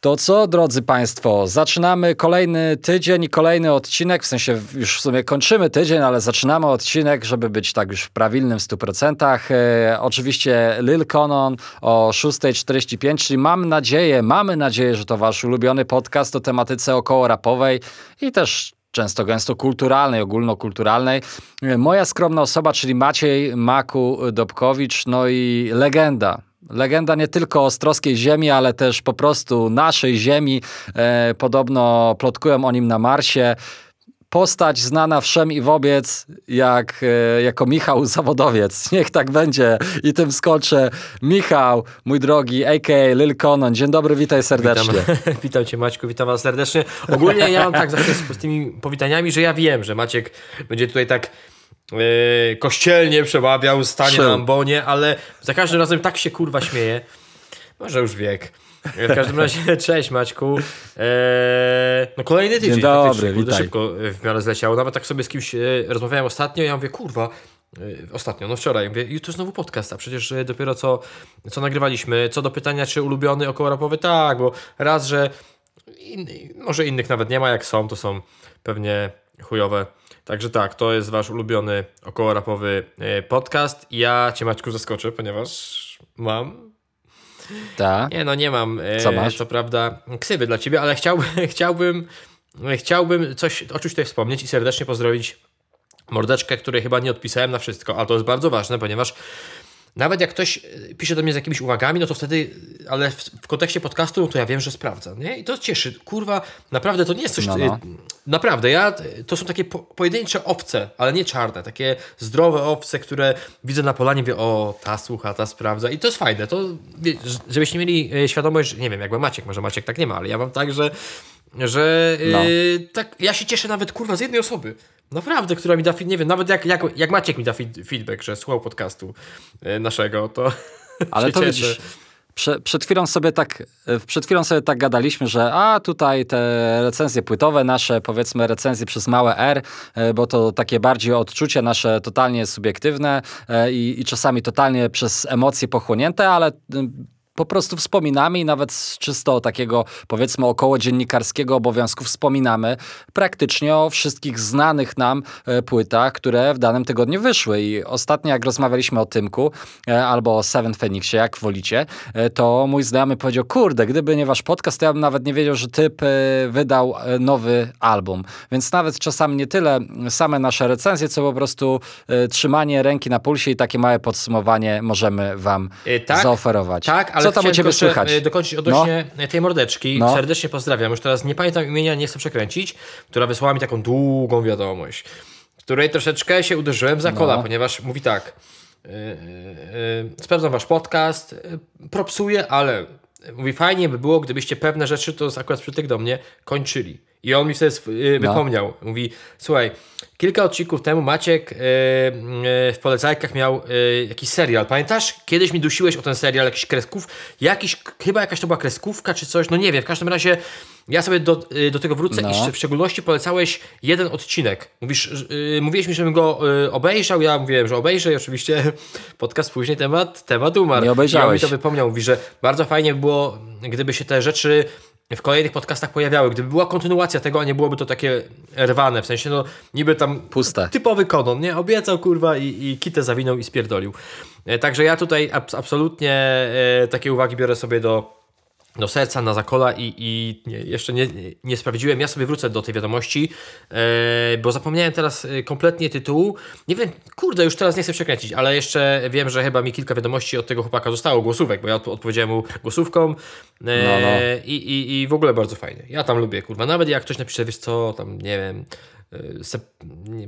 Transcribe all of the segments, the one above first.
To co, drodzy Państwo, zaczynamy kolejny tydzień i kolejny odcinek, w sensie już w sumie kończymy tydzień, ale zaczynamy odcinek, żeby być tak już w prawilnym 100%. E, oczywiście Lil Conon o 6.45, czyli mam nadzieję, mamy nadzieję, że to Wasz ulubiony podcast o tematyce około rapowej i też często gęsto kulturalnej, ogólnokulturalnej. E, moja skromna osoba, czyli Maciej Maku Dobkowicz, no i legenda Legenda nie tylko Ostrowskiej Ziemi, ale też po prostu naszej Ziemi. E, podobno plotkują o nim na Marsie. Postać znana wszem i wobec jak, e, jako Michał Zawodowiec. Niech tak będzie i tym skoczę. Michał, mój drogi, a.k.a. Lil Conan. Dzień dobry, witaj serdecznie. Witam, witam cię Maćku, witam was serdecznie. Ogólnie ja mam tak zawsze z tymi powitaniami, że ja wiem, że Maciek będzie tutaj tak yy, kościelnie przemawiał, stanie na ambonie, ale za każdym razem tak się kurwa śmieje. Może już wiek. W każdym razie, cześć Maćku. Eee, no kolejny tydzień. Dzień dobry, witaj. szybko w miarę zleciało. Nawet tak sobie z kimś e, rozmawiałem ostatnio ja mówię, kurwa, ostatnio, no wczoraj, mówię, jutro znowu podcast, a przecież dopiero co, co nagrywaliśmy. Co do pytania, czy ulubiony około rapowy, tak, bo raz, że może innych nawet nie ma, jak są, to są pewnie chujowe Także tak, to jest wasz ulubiony około rapowy e, podcast. Ja cię Maćku zaskoczę, ponieważ mam. Tak. Nie, no nie mam. E, Co masz? Co prawda ksywy dla ciebie, ale chciałbym, chciałbym, chciałbym coś o czymś tutaj wspomnieć i serdecznie pozdrowić mordeczkę, której chyba nie odpisałem na wszystko, ale to jest bardzo ważne, ponieważ nawet jak ktoś e, pisze do mnie z jakimiś uwagami, no to wtedy, ale w, w kontekście podcastu, no to ja wiem, że sprawdza, nie? I to cieszy. Kurwa, naprawdę to nie jest coś, no, no. E, naprawdę, ja, to są takie po, pojedyncze owce, ale nie czarne, takie zdrowe owce, które widzę na polanie, wie, o, ta słucha, ta sprawdza. I to jest fajne, to, żebyście mieli e, świadomość, że, nie wiem, jak ma Maciek, może Maciek tak nie ma, ale ja mam tak, że, że no. yy, tak, ja się cieszę nawet, kurwa, z jednej osoby, Naprawdę, która mi da nie wiem, nawet jak, jak, jak Maciek mi da feedback, że słuchał podcastu e, naszego, to Ale to widzisz, prze, przed chwilą sobie tak, e, przed chwilą sobie tak gadaliśmy, że a tutaj te recenzje płytowe nasze, powiedzmy recenzje przez małe R, e, bo to takie bardziej odczucie nasze totalnie subiektywne i, i czasami totalnie przez emocje pochłonięte, ale po prostu wspominamy i nawet z czysto takiego powiedzmy około dziennikarskiego obowiązku wspominamy praktycznie o wszystkich znanych nam e, płytach, które w danym tygodniu wyszły. I ostatnio jak rozmawialiśmy o Tymku e, albo o Seven Phoenixie, jak wolicie, e, to mój znajomy powiedział, kurde, gdyby nie wasz podcast, to ja bym nawet nie wiedział, że typ wydał nowy album. Więc nawet czasami nie tyle same nasze recenzje, co po prostu trzymanie ręki na pulsie i takie małe podsumowanie możemy wam tak, zaoferować. Tak, ale co tam u ciebie słychać? E, dokończyć odnośnie no. tej mordeczki. No. Serdecznie pozdrawiam. Już teraz nie pamiętam imienia, nie chcę przekręcić, która wysłała mi taką długą wiadomość, której troszeczkę się uderzyłem za kola, no. ponieważ mówi tak. Yy, yy, sprawdzam wasz podcast, yy, propsuję, ale mówi fajnie by było, gdybyście pewne rzeczy, to jest akurat przytyk do mnie, kończyli. I on mi wtedy yy, wypomniał. No. Mówi, słuchaj, kilka odcinków temu Maciek yy, yy, w polecajkach miał yy, jakiś serial. Pamiętasz? Kiedyś mi dusiłeś o ten serial, jakiś kresków, jakiś, chyba jakaś to była kreskówka czy coś, no nie wiem, w każdym razie ja sobie do, yy, do tego wrócę no. i w szczególności polecałeś jeden odcinek. Mówisz, yy, mówiłeś mi, żebym go yy, obejrzał, ja mówiłem, że obejrzę i oczywiście podcast później temat, temat umarł. Nie obejrzałeś. I on mi to wypomniał, mówi, że bardzo fajnie by było, gdyby się te rzeczy w kolejnych podcastach pojawiały. Gdyby była kontynuacja tego, a nie byłoby to takie rwane, w sensie no niby tam Puste. typowy konon, nie? Obiecał kurwa i, i kitę zawinął i spierdolił. E, także ja tutaj absolutnie e, takie uwagi biorę sobie do do serca, na zakola i, i nie, jeszcze nie, nie sprawdziłem. Ja sobie wrócę do tej wiadomości, e, bo zapomniałem teraz e, kompletnie tytułu. Nie wiem, kurde, już teraz nie chcę przekręcić, ale jeszcze wiem, że chyba mi kilka wiadomości od tego chłopaka zostało, głosówek, bo ja odpowiedziałem mu głosówką e, no, no. I, i, i w ogóle bardzo fajnie. Ja tam lubię, kurwa. Nawet jak ktoś napisze, wiesz co, tam nie wiem, se,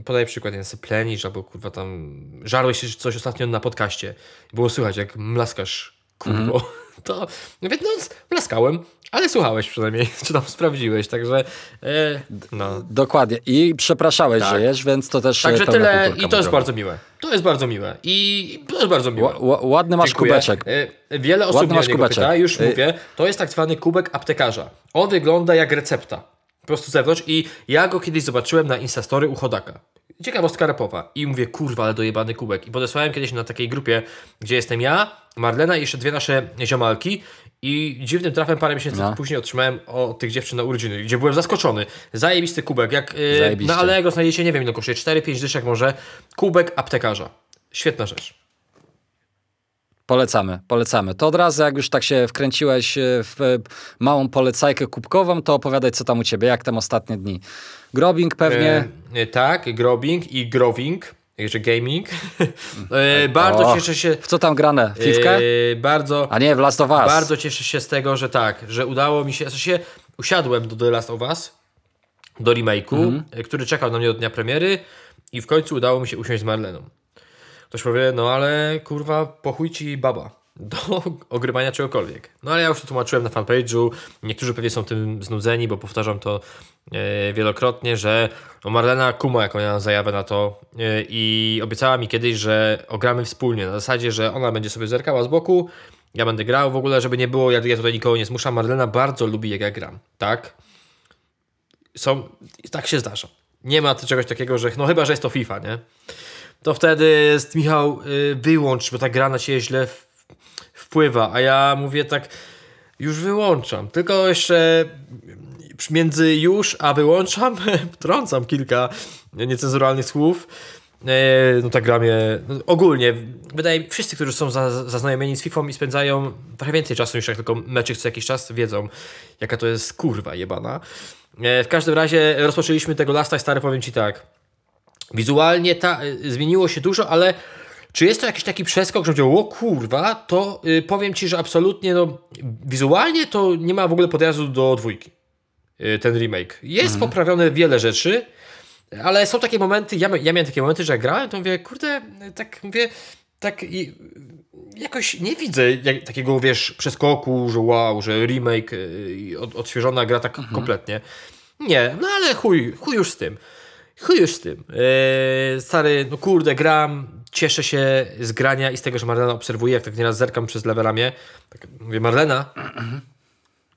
podaj przykład, nie seplenisz, albo kurwa tam żarłeś coś ostatnio na podcaście. Było słychać, jak mlaskasz, kurwo. Mm to więc no, blaskałem, ale słuchałeś przynajmniej, czy tam sprawdziłeś, także e, no. Dokładnie i przepraszałeś, tak. że jesz, więc to też Także tyle i to jest bardzo miłe. To jest bardzo miłe i to jest bardzo miłe. Ł ładny masz Dziękuję. kubeczek. E, wiele osób ładny masz kubeczek. pyta, już e, mówię, to jest tak zwany kubek aptekarza. On wygląda jak recepta. Po prostu zewnątrz i ja go kiedyś zobaczyłem na Instastory u Chodaka. Ciekawostka rapowa. I mówię, kurwa, ale dojebany kubek. I podesłałem kiedyś na takiej grupie, gdzie jestem ja, Marlena i jeszcze dwie nasze ziomalki I dziwnym trafem parę miesięcy no. później otrzymałem od tych dziewczyn na urodziny, gdzie byłem zaskoczony. Zajebisty kubek. Jak yy, na Allegro znajdziecie, nie wiem ile kosztuje, 4-5 dyszek może. Kubek aptekarza. Świetna rzecz. Polecamy, polecamy. To od razu, jak już tak się wkręciłeś e, w małą polecajkę kubkową, to opowiadaj, co tam u ciebie, jak tam ostatnie dni. Grobing pewnie. E, tak, grobing i growing. Jeszcze gaming. e, bardzo o, cieszę się. W co tam grane? Fifkę? E, bardzo. A nie, w Last of Us. Bardzo cieszę się z tego, że tak, że udało mi się. W sensie usiadłem do The Last of Us, do remake'u, mm -hmm. który czekał na mnie od dnia premiery i w końcu udało mi się usiąść z Marleną. Ktoś powie, no ale kurwa, pochuj ci baba do ogrywania czegokolwiek. No ale ja już to tłumaczyłem na fanpage'u. Niektórzy pewnie są tym znudzeni, bo powtarzam to e, wielokrotnie, że no Marlena kuma jaką ja zajawę na to e, i obiecała mi kiedyś, że ogramy wspólnie. Na zasadzie, że ona będzie sobie zerkała z boku, ja będę grał w ogóle, żeby nie było, ja, ja tutaj nikogo nie zmuszam. Marlena bardzo lubi jak ja gram, tak? Są, tak się zdarza. Nie ma czegoś takiego, że no chyba, że jest to FIFA, nie? To wtedy jest Michał, y, wyłącz, bo ta gra na ciebie źle wpływa. A ja mówię tak, już wyłączam. Tylko jeszcze między już a wyłączam wtrącam kilka niecenzuralnych słów. E, no ta gra mnie, no ogólnie, wydaje mi wszyscy, którzy są zaznajomieni z FIFA i spędzają trochę więcej czasu niż jak tylko meczy co jakiś czas, wiedzą jaka to jest kurwa jebana. W każdym razie rozpoczęliśmy tego lasta i stary powiem Ci tak, Wizualnie ta, y, zmieniło się dużo, ale czy jest to jakiś taki przeskok, że powiedział, o kurwa, to y, powiem Ci, że absolutnie no, wizualnie to nie ma w ogóle podjazdu do dwójki. Y, ten remake. Jest mhm. poprawione wiele rzeczy, ale są takie momenty, ja, ja miałem takie momenty, że jak grałem, to mówię, kurde, tak mówię, tak i, jakoś nie widzę jak, takiego, wiesz, przeskoku, że wow, że remake, y, od, odświeżona gra tak mhm. kompletnie. Nie, no ale chuj, chuj już z tym. Chuj już z tym. Eee, stary, no kurde, gram, cieszę się z grania i z tego, że Marlena obserwuje, jak tak nieraz zerkam przez lewe ramię. Tak mówię, Marlena,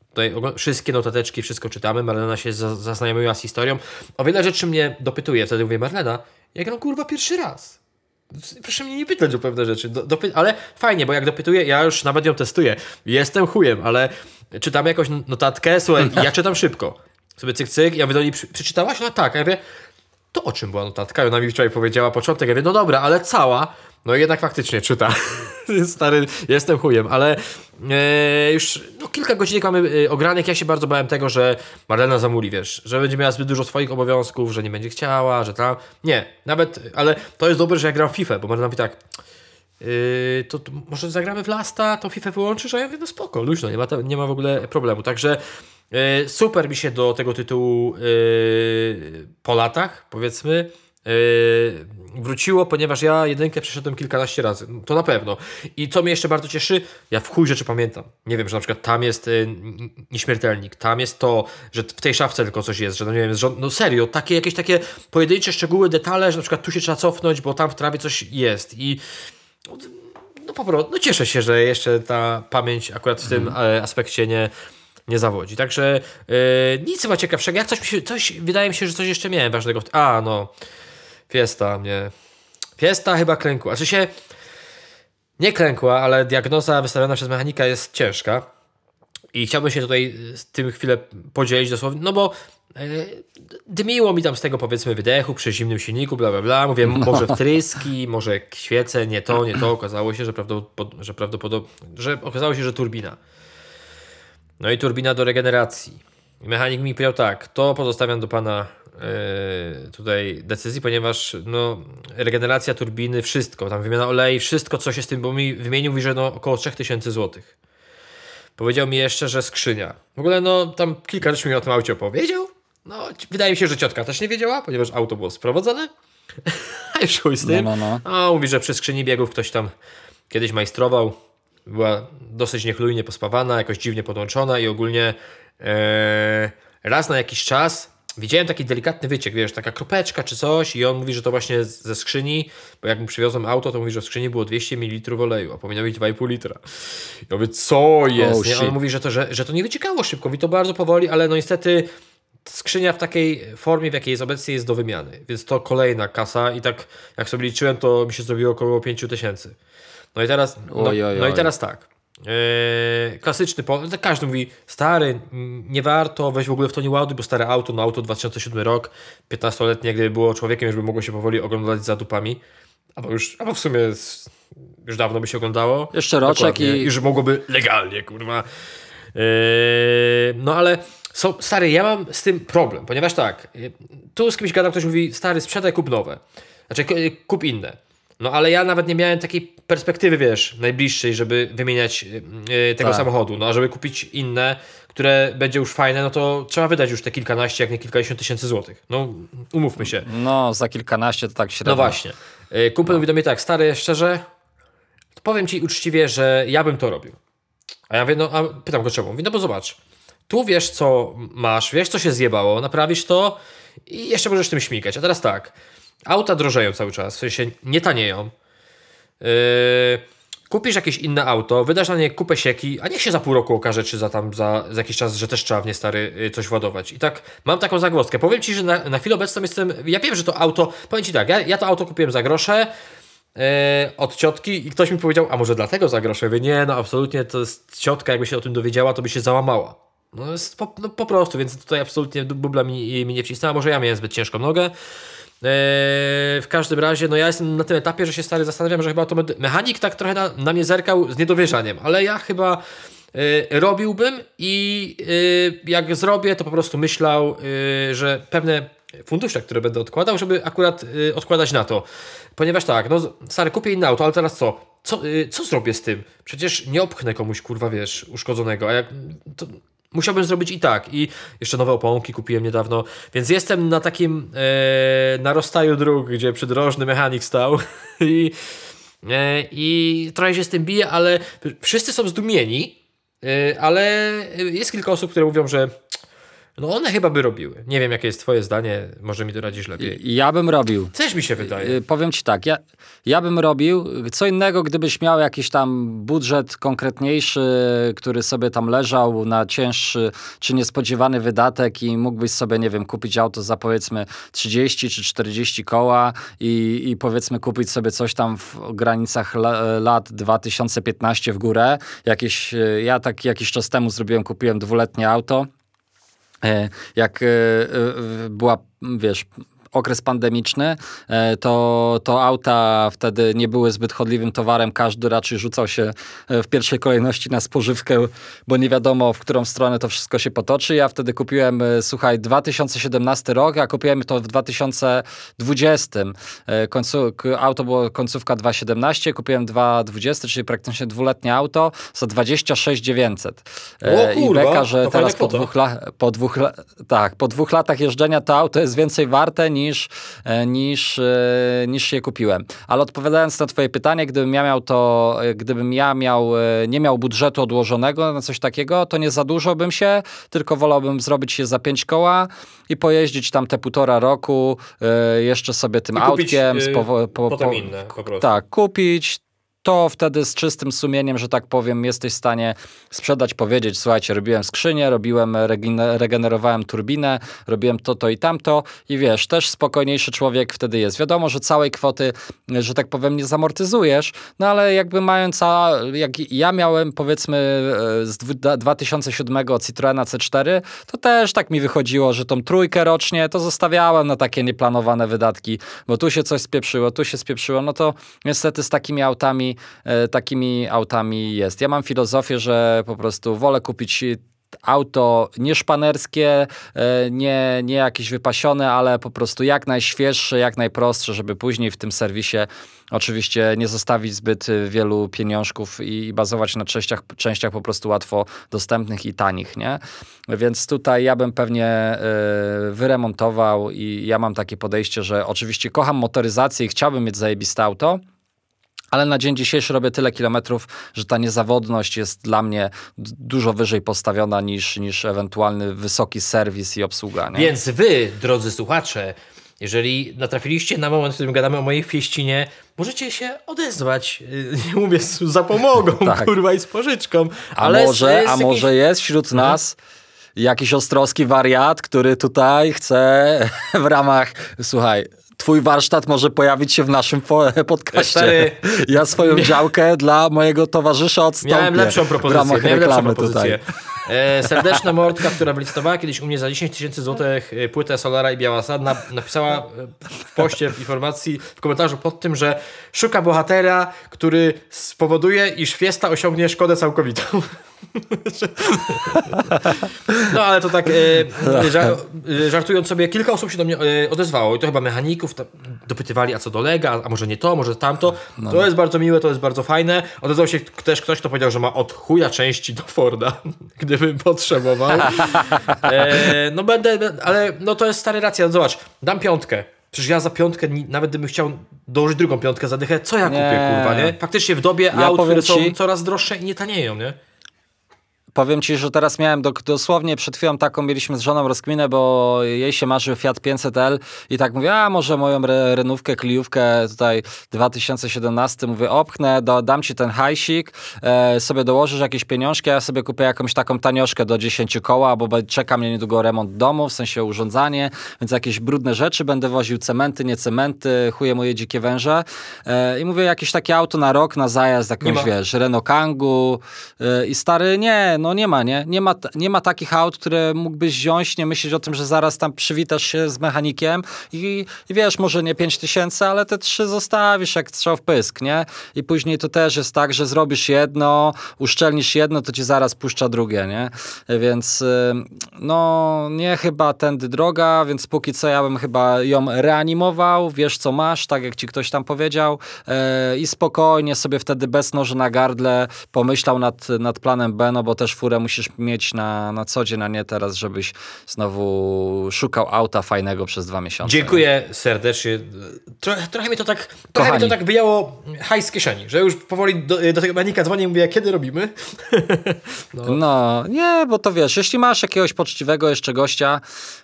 tutaj wszystkie notateczki, wszystko czytamy, Marlena się zaznajomiła z historią. O wiele rzeczy mnie dopytuje, wtedy mówię, Marlena, ja gram kurwa pierwszy raz. Proszę mnie nie pytać o pewne rzeczy, do, ale fajnie, bo jak dopytuję, ja już nawet ją testuję. Jestem chujem, ale czytam jakąś notatkę, słuchaj, ja czytam szybko. Sobie cyk, cyk, ja mówię do niej, przeczytałaś? No tak, ja mówię, to o czym była notatka? I ona mi wczoraj powiedziała początek, ja mówię, no dobra, ale cała. No i jednak faktycznie czyta. Stary, jestem chujem, ale e, już no, kilka godzin mamy e, ogranek. Ja się bardzo bałem tego, że Marlena zamuli, wiesz, że będzie miała zbyt dużo swoich obowiązków, że nie będzie chciała, że tam. Nie, nawet, ale to jest dobre, że ja gram w FIFA, bo Marlena mówi tak. Yy, to, to, może zagramy w Lasta, to FIFA wyłączysz, a ja mówię, no spoko, luźno, nie ma, nie ma w ogóle problemu. Także E, super mi się do tego tytułu e, po latach, powiedzmy, e, wróciło, ponieważ ja jedynkę przeszedłem kilkanaście razy. To na pewno. I co mnie jeszcze bardzo cieszy, ja w chuj rzeczy pamiętam. Nie wiem, że na przykład tam jest nieśmiertelnik, tam jest to, że w tej szafce tylko coś jest, że no nie wiem, że, no serio, takie jakieś takie pojedyncze szczegóły, detale, że na przykład tu się trzeba cofnąć, bo tam w trawie coś jest i no po prostu, no cieszę się, że jeszcze ta pamięć akurat w tym mhm. aspekcie nie, nie zawodzi. Także yy, nic chyba ciekawszego. Jak coś, mi się, coś, wydaje mi się, że coś jeszcze miałem ważnego. A, no, Fiesta mnie. Fiesta chyba klękła. Znaczy się nie klękła, ale diagnoza wystawiona przez mechanika jest ciężka. I chciałbym się tutaj z tym chwilę podzielić dosłownie, no bo yy, dmiło mi tam z tego powiedzmy wydechu przy zimnym silniku, bla bla bla. Mówię, no. może wtryski, może świece, nie to, nie to. Okazało się, że, prawdopod- że prawdopodobnie, że okazało się, że turbina. No i turbina do regeneracji. Mechanik mi powiedział tak, to pozostawiam do pana yy, tutaj decyzji, ponieważ no, regeneracja turbiny, wszystko, tam wymiana olej, wszystko co się z tym, bo mi wymienił mi, że no, około 3000 zł. Powiedział mi jeszcze, że skrzynia. W ogóle no tam kilka rzeczy mi o tym aucie opowiedział. No, wydaje mi się, że ciotka też nie wiedziała, ponieważ auto było sprowadzone. A już chuj z tym. No, no, no. A mówi, że przy skrzyni biegów ktoś tam kiedyś majstrował była dosyć niechlujnie pospawana, jakoś dziwnie podłączona i ogólnie e, raz na jakiś czas widziałem taki delikatny wyciek, wiesz, taka kropeczka czy coś i on mówi, że to właśnie ze skrzyni, bo jak mu przywiozłem auto, to mówi, że w skrzyni było 200 ml oleju, a powinno być 2,5 litra. Ja mówię, co jest? Oh? On mówi, że to, że, że to nie wyciekało szybko, mówi to bardzo powoli, ale no niestety skrzynia w takiej formie, w jakiej jest obecnie, jest do wymiany, więc to kolejna kasa i tak jak sobie liczyłem, to mi się zrobiło około 5 tysięcy. No i teraz, no, oj, oj, no i teraz tak. Yy, klasyczny, każdy mówi, stary, nie warto, weź w ogóle w to nie ładuj, bo stare auto, no auto 2007 rok, 15-letnie, gdyby było człowiekiem, już by mogło się powoli oglądać za dupami, albo już, albo w sumie już dawno by się oglądało. Jeszcze roczek i... Już mogłoby legalnie, kurwa. Yy, no ale są, stary, ja mam z tym problem, ponieważ tak, tu z kimś gadał, ktoś mówi, stary, sprzedaj, kup nowe. Znaczy, kup inne. No ale ja nawet nie miałem takiej perspektywy, wiesz, najbliższej, żeby wymieniać yy, tego tak. samochodu. No a żeby kupić inne, które będzie już fajne, no to trzeba wydać już te kilkanaście, jak nie kilkadziesiąt tysięcy złotych. No umówmy się. No za kilkanaście to tak średnio. No właśnie. Yy, kumpel no. mówi do mnie tak, stary, szczerze, powiem ci uczciwie, że ja bym to robił. A ja mówię, no a pytam go czemu. Mówi, no bo zobacz, tu wiesz co masz, wiesz co się zjebało, naprawisz to i jeszcze możesz tym śmigać. A teraz tak, Auta drożeją cały czas, w sensie nie tanieją. Yy, kupisz jakieś inne auto, wydasz na nie kupę sieki, a niech się za pół roku okaże, czy za tam za, za jakiś czas, że też trzeba w nie stary yy, coś ładować. I tak mam taką zagwozdkę. Powiem Ci, że na, na chwilę obecną jestem, ja wiem, że to auto, powiem Ci tak, ja, ja to auto kupiłem za grosze, yy, od ciotki i ktoś mi powiedział, a może dlatego za grosze? Mówię, nie, no absolutnie, to jest ciotka, jakby się o tym dowiedziała, to by się załamała. No jest po, no, po prostu, więc tutaj absolutnie bubla mi, mi nie wcisnęła, może ja miałem zbyt ciężką nogę. Eee, w każdym razie, no ja jestem na tym etapie, że się stary zastanawiam, że chyba to mechanik tak trochę na, na mnie zerkał z niedowierzaniem, ale ja chyba e, robiłbym i e, jak zrobię, to po prostu myślał, e, że pewne fundusze, które będę odkładał, żeby akurat odkładać na to. Ponieważ tak, no stary, kupię inne auto, ale teraz co? Co, co zrobię z tym? Przecież nie opchnę komuś, kurwa, wiesz, uszkodzonego, a jak... To, musiałbym zrobić i tak. I jeszcze nowe oponki kupiłem niedawno, więc jestem na takim e, dróg, gdzie przydrożny mechanik stał i, e, i trochę się z tym bije, ale wszyscy są zdumieni, e, ale jest kilka osób, które mówią, że no one chyba by robiły. Nie wiem, jakie jest twoje zdanie, może mi doradzisz lepiej. Ja bym robił. Też mi się wydaje. Y, powiem ci tak, ja, ja bym robił. Co innego, gdybyś miał jakiś tam budżet konkretniejszy, który sobie tam leżał na cięższy czy niespodziewany wydatek i mógłbyś sobie, nie wiem, kupić auto za powiedzmy 30 czy 40 koła i, i powiedzmy kupić sobie coś tam w granicach lat 2015 w górę. Jakieś, y, ja tak jakiś czas temu zrobiłem, kupiłem dwuletnie auto jak e, e, była, wiesz, okres pandemiczny, e, to, to auta wtedy nie były zbyt chodliwym towarem. Każdy raczej rzucał się e, w pierwszej kolejności na spożywkę, bo nie wiadomo, w którą stronę to wszystko się potoczy. Ja wtedy kupiłem, e, słuchaj, 2017 rok, a kupiłem to w 2020. Końcu, auto było końcówka 2.17, kupiłem 2.20, czyli praktycznie dwuletnie auto za 26 900. O, I beka, że teraz po dwóch, la, po, dwóch, tak, po dwóch latach jeżdżenia to auto jest więcej warte niż niż, e, niż, e, niż je kupiłem. Ale odpowiadając na twoje pytanie, gdybym ja miał to, e, gdybym ja miał, nie miał budżetu odłożonego na coś takiego, to nie za dużo bym się, tylko wolałbym zrobić się za pięć koła i pojeździć tam te półtora roku jeszcze sobie tym I autkiem. Kupić, po, po, po, inne po prostu. Tak, kupić, to wtedy z czystym sumieniem, że tak powiem, jesteś w stanie sprzedać, powiedzieć, słuchajcie, robiłem skrzynię, robiłem, regenerowałem turbinę, robiłem to, to i tamto i wiesz, też spokojniejszy człowiek wtedy jest. Wiadomo, że całej kwoty, że tak powiem, nie zamortyzujesz, no ale jakby mając, jak ja miałem powiedzmy e, z 2007 Citroena C4, to też tak mi wychodziło, że tą trójkę rocznie to zostawiałem na takie nieplanowane wydatki, bo tu się coś spieprzyło, tu się spieprzyło, no to niestety z takimi autami E, takimi autami jest. Ja mam filozofię, że po prostu wolę kupić auto nie szpanerskie, e, nie, nie jakieś wypasione, ale po prostu jak najświeższe, jak najprostsze, żeby później w tym serwisie oczywiście nie zostawić zbyt wielu pieniążków i, bazować na częściach, częściach po prostu łatwo dostępnych i tanich, nie? Więc tutaj ja bym pewnie wyremontował i ja mam takie podejście, że oczywiście kocham motoryzację i chciałbym mieć zajebiste auto, ale na dzień dzisiejszy robię tyle kilometrów, że ta niezawodność jest dla mnie dużo wyżej postawiona niż, niż ewentualny wysoki serwis i obsługa. Nie? Więc wy, drodzy słuchacze, jeżeli natrafiliście na moment, w którym gadamy o mojej fieścinie, możecie się odezwać. Nie mówię z zapomogą, tak. kurwa, i z pożyczką. A może, a może jest wśród mhm. nas jakiś ostrowski wariat, który tutaj chce w ramach, słuchaj, twój warsztat może pojawić się w naszym podcaście. Ja swoją działkę dla mojego towarzysza odstąpię. Miałem lepszą propozycję. Miałem lepszą propozycję. E, serdeczna mordka, która wylicytowała kiedyś u mnie za 10 tysięcy złotych e, płytę Solara i Biała Sad, na, napisała e, w poście, w informacji, w komentarzu pod tym, że szuka bohatera, który spowoduje, iż Fiesta osiągnie szkodę całkowitą. No ale to tak e, żartując sobie, kilka osób się do mnie e, odezwało i to chyba mechaników dopytywali, a co dolega, a może nie to, może tamto. No. To jest bardzo miłe, to jest bardzo fajne. Odezwał się też ktoś, kto powiedział, że ma od chuja części do Forda, gdybym potrzebował. E, no będę, ale no to jest stary racja. Zobacz, dam piątkę. Przecież ja za piątkę, nawet gdybym chciał dołożyć drugą piątkę za dychę, co ja kupię, nie. kurwa, nie? Faktycznie w dobie ja aut, które są coraz droższe i nie tanieją, nie? Powiem ci, że teraz miałem do, dosłownie przed chwilą taką mieliśmy z żoną rozkminę, bo jej się marzy Fiat 500L i tak mówię, a może moją re, renówkę, kliówkę tutaj 2017, mówię, opchnę, do, dam ci ten hajsik, e, sobie dołożysz jakieś pieniążki, a ja sobie kupię jakąś taką tanioszkę do 10 koła, bo czeka mnie niedługo remont domu, w sensie urządzanie, więc jakieś brudne rzeczy, będę woził cementy, nie cementy, chuje moje dzikie węże e, i mówię, jakieś takie auto na rok, na zajazd, jakąś, wiesz, Renault Kangoo e, i stary, nie, no nie ma, nie? Nie ma, nie ma takich aut, które mógłbyś wziąć, nie myśleć o tym, że zaraz tam przywitasz się z mechanikiem i, i wiesz, może nie 5 tysięcy, ale te trzy zostawisz jak strzał w pysk, nie? I później to też jest tak, że zrobisz jedno, uszczelnisz jedno, to ci zaraz puszcza drugie, nie? Więc no, nie chyba tędy droga, więc póki co ja bym chyba ją reanimował, wiesz co masz, tak jak ci ktoś tam powiedział yy, i spokojnie sobie wtedy bez noży na gardle pomyślał nad, nad planem B, no bo też furę musisz mieć na, na co dzień, a nie teraz, żebyś znowu szukał auta fajnego przez dwa miesiące. Dziękuję serdecznie. Trochę, trochę mi to tak trochę mi to tak wyjęło hajs z kieszeni, że już powoli do, do tego mechanika dzwonię i mówię, kiedy robimy? no. no. nie, bo to wiesz, jeśli masz jakiegoś poczciwego jeszcze gościa,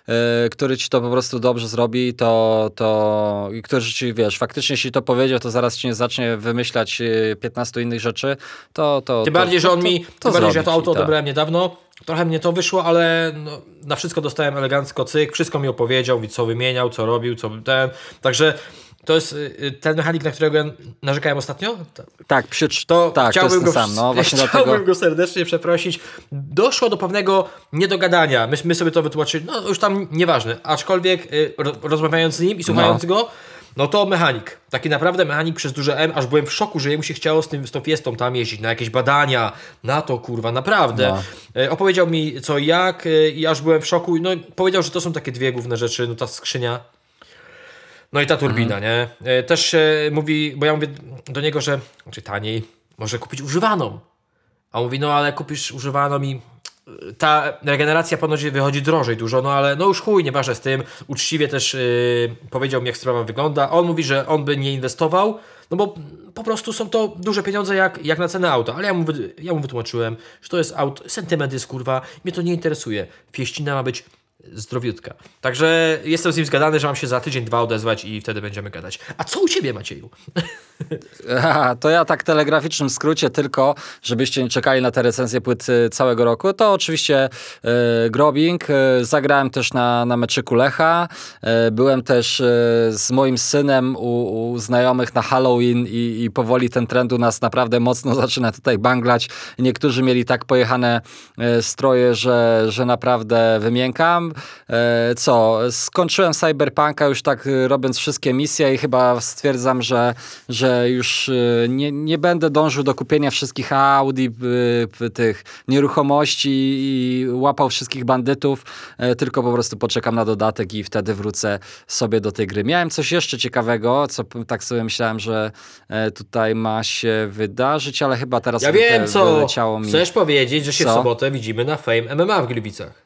yy, który ci to po prostu dobrze zrobi, to, to i który ci, wiesz, faktycznie jeśli to powiedział, to zaraz ci nie zacznie wymyślać 15 y, innych rzeczy, to... to tym to, bardziej, że on mi, to, tym bardziej, że to auto odebrałem niedawno. Trochę mnie to wyszło, ale no, na wszystko dostałem elegancko cyk, wszystko mi opowiedział, co wymieniał, co robił, co ten. Także to jest y, y, ten mechanik, na którego ja narzekałem ostatnio? Tak, przy, to tak, chciałbym, to go, sam, no, właśnie chciałbym dlatego... go serdecznie przeprosić. Doszło do pewnego niedogadania. My, my sobie to wytłumaczyli, no już tam nieważne. Aczkolwiek y, rozmawiając z nim i słuchając no. go, no to mechanik. Taki naprawdę mechanik przez duże M, aż byłem w szoku, że jemu się chciało z, tym, z tą fiestą tam jeździć, na jakieś badania, na to kurwa, naprawdę. No. E, opowiedział mi co i jak e, i aż byłem w szoku. No powiedział, że to są takie dwie główne rzeczy, no ta skrzynia no i ta turbina, mhm. nie? E, też mówi, bo ja mówię do niego, że znaczy taniej, może kupić używaną. A on mówi, no ale kupisz używaną i ta regeneracja ponoć wychodzi drożej dużo, no ale no już chuj, nieważne z tym. Uczciwie też yy, powiedział mi, jak sprawa wygląda. On mówi, że on by nie inwestował, no bo po prostu są to duże pieniądze jak, jak na cenę auta. Ale ja mu, ja mu wytłumaczyłem, że to jest aut, sentyment jest kurwa, mnie to nie interesuje. Fieścina ma być zdrowiutka. Także jestem z nim zgadany, że mam się za tydzień, dwa odezwać i wtedy będziemy gadać. A co u Ciebie, Macieju? To ja tak telegraficznym skrócie tylko, żebyście nie czekali na te recenzje płyt y, całego roku, to oczywiście e, Grobing. E, zagrałem też na, na meczyku Lecha. E, byłem też z moim synem u, u znajomych na Halloween i, i, powoli ten trend u nas naprawdę mocno zaczyna tutaj banglać. Niektórzy mieli tak pojechane stroje, że, że naprawdę wymiękam. co, skończyłem Cyberpunka już tak robiąc wszystkie misje i chyba stwierdzam, że, że już y, nie, nie będę dążył do kupienia wszystkich Audi, y, tych nieruchomości i łapał wszystkich bandytów, e, tylko po prostu poczekam na dodatek i wtedy wrócę sobie do tej gry. Miałem coś jeszcze ciekawego, co tak sobie myślałem, że e, tutaj ma się wydarzyć, ale chyba teraz ja wiem, co mi. Chcesz powiedzieć, że się co? w sobotę widzimy na Fame MMA w Gliwicach.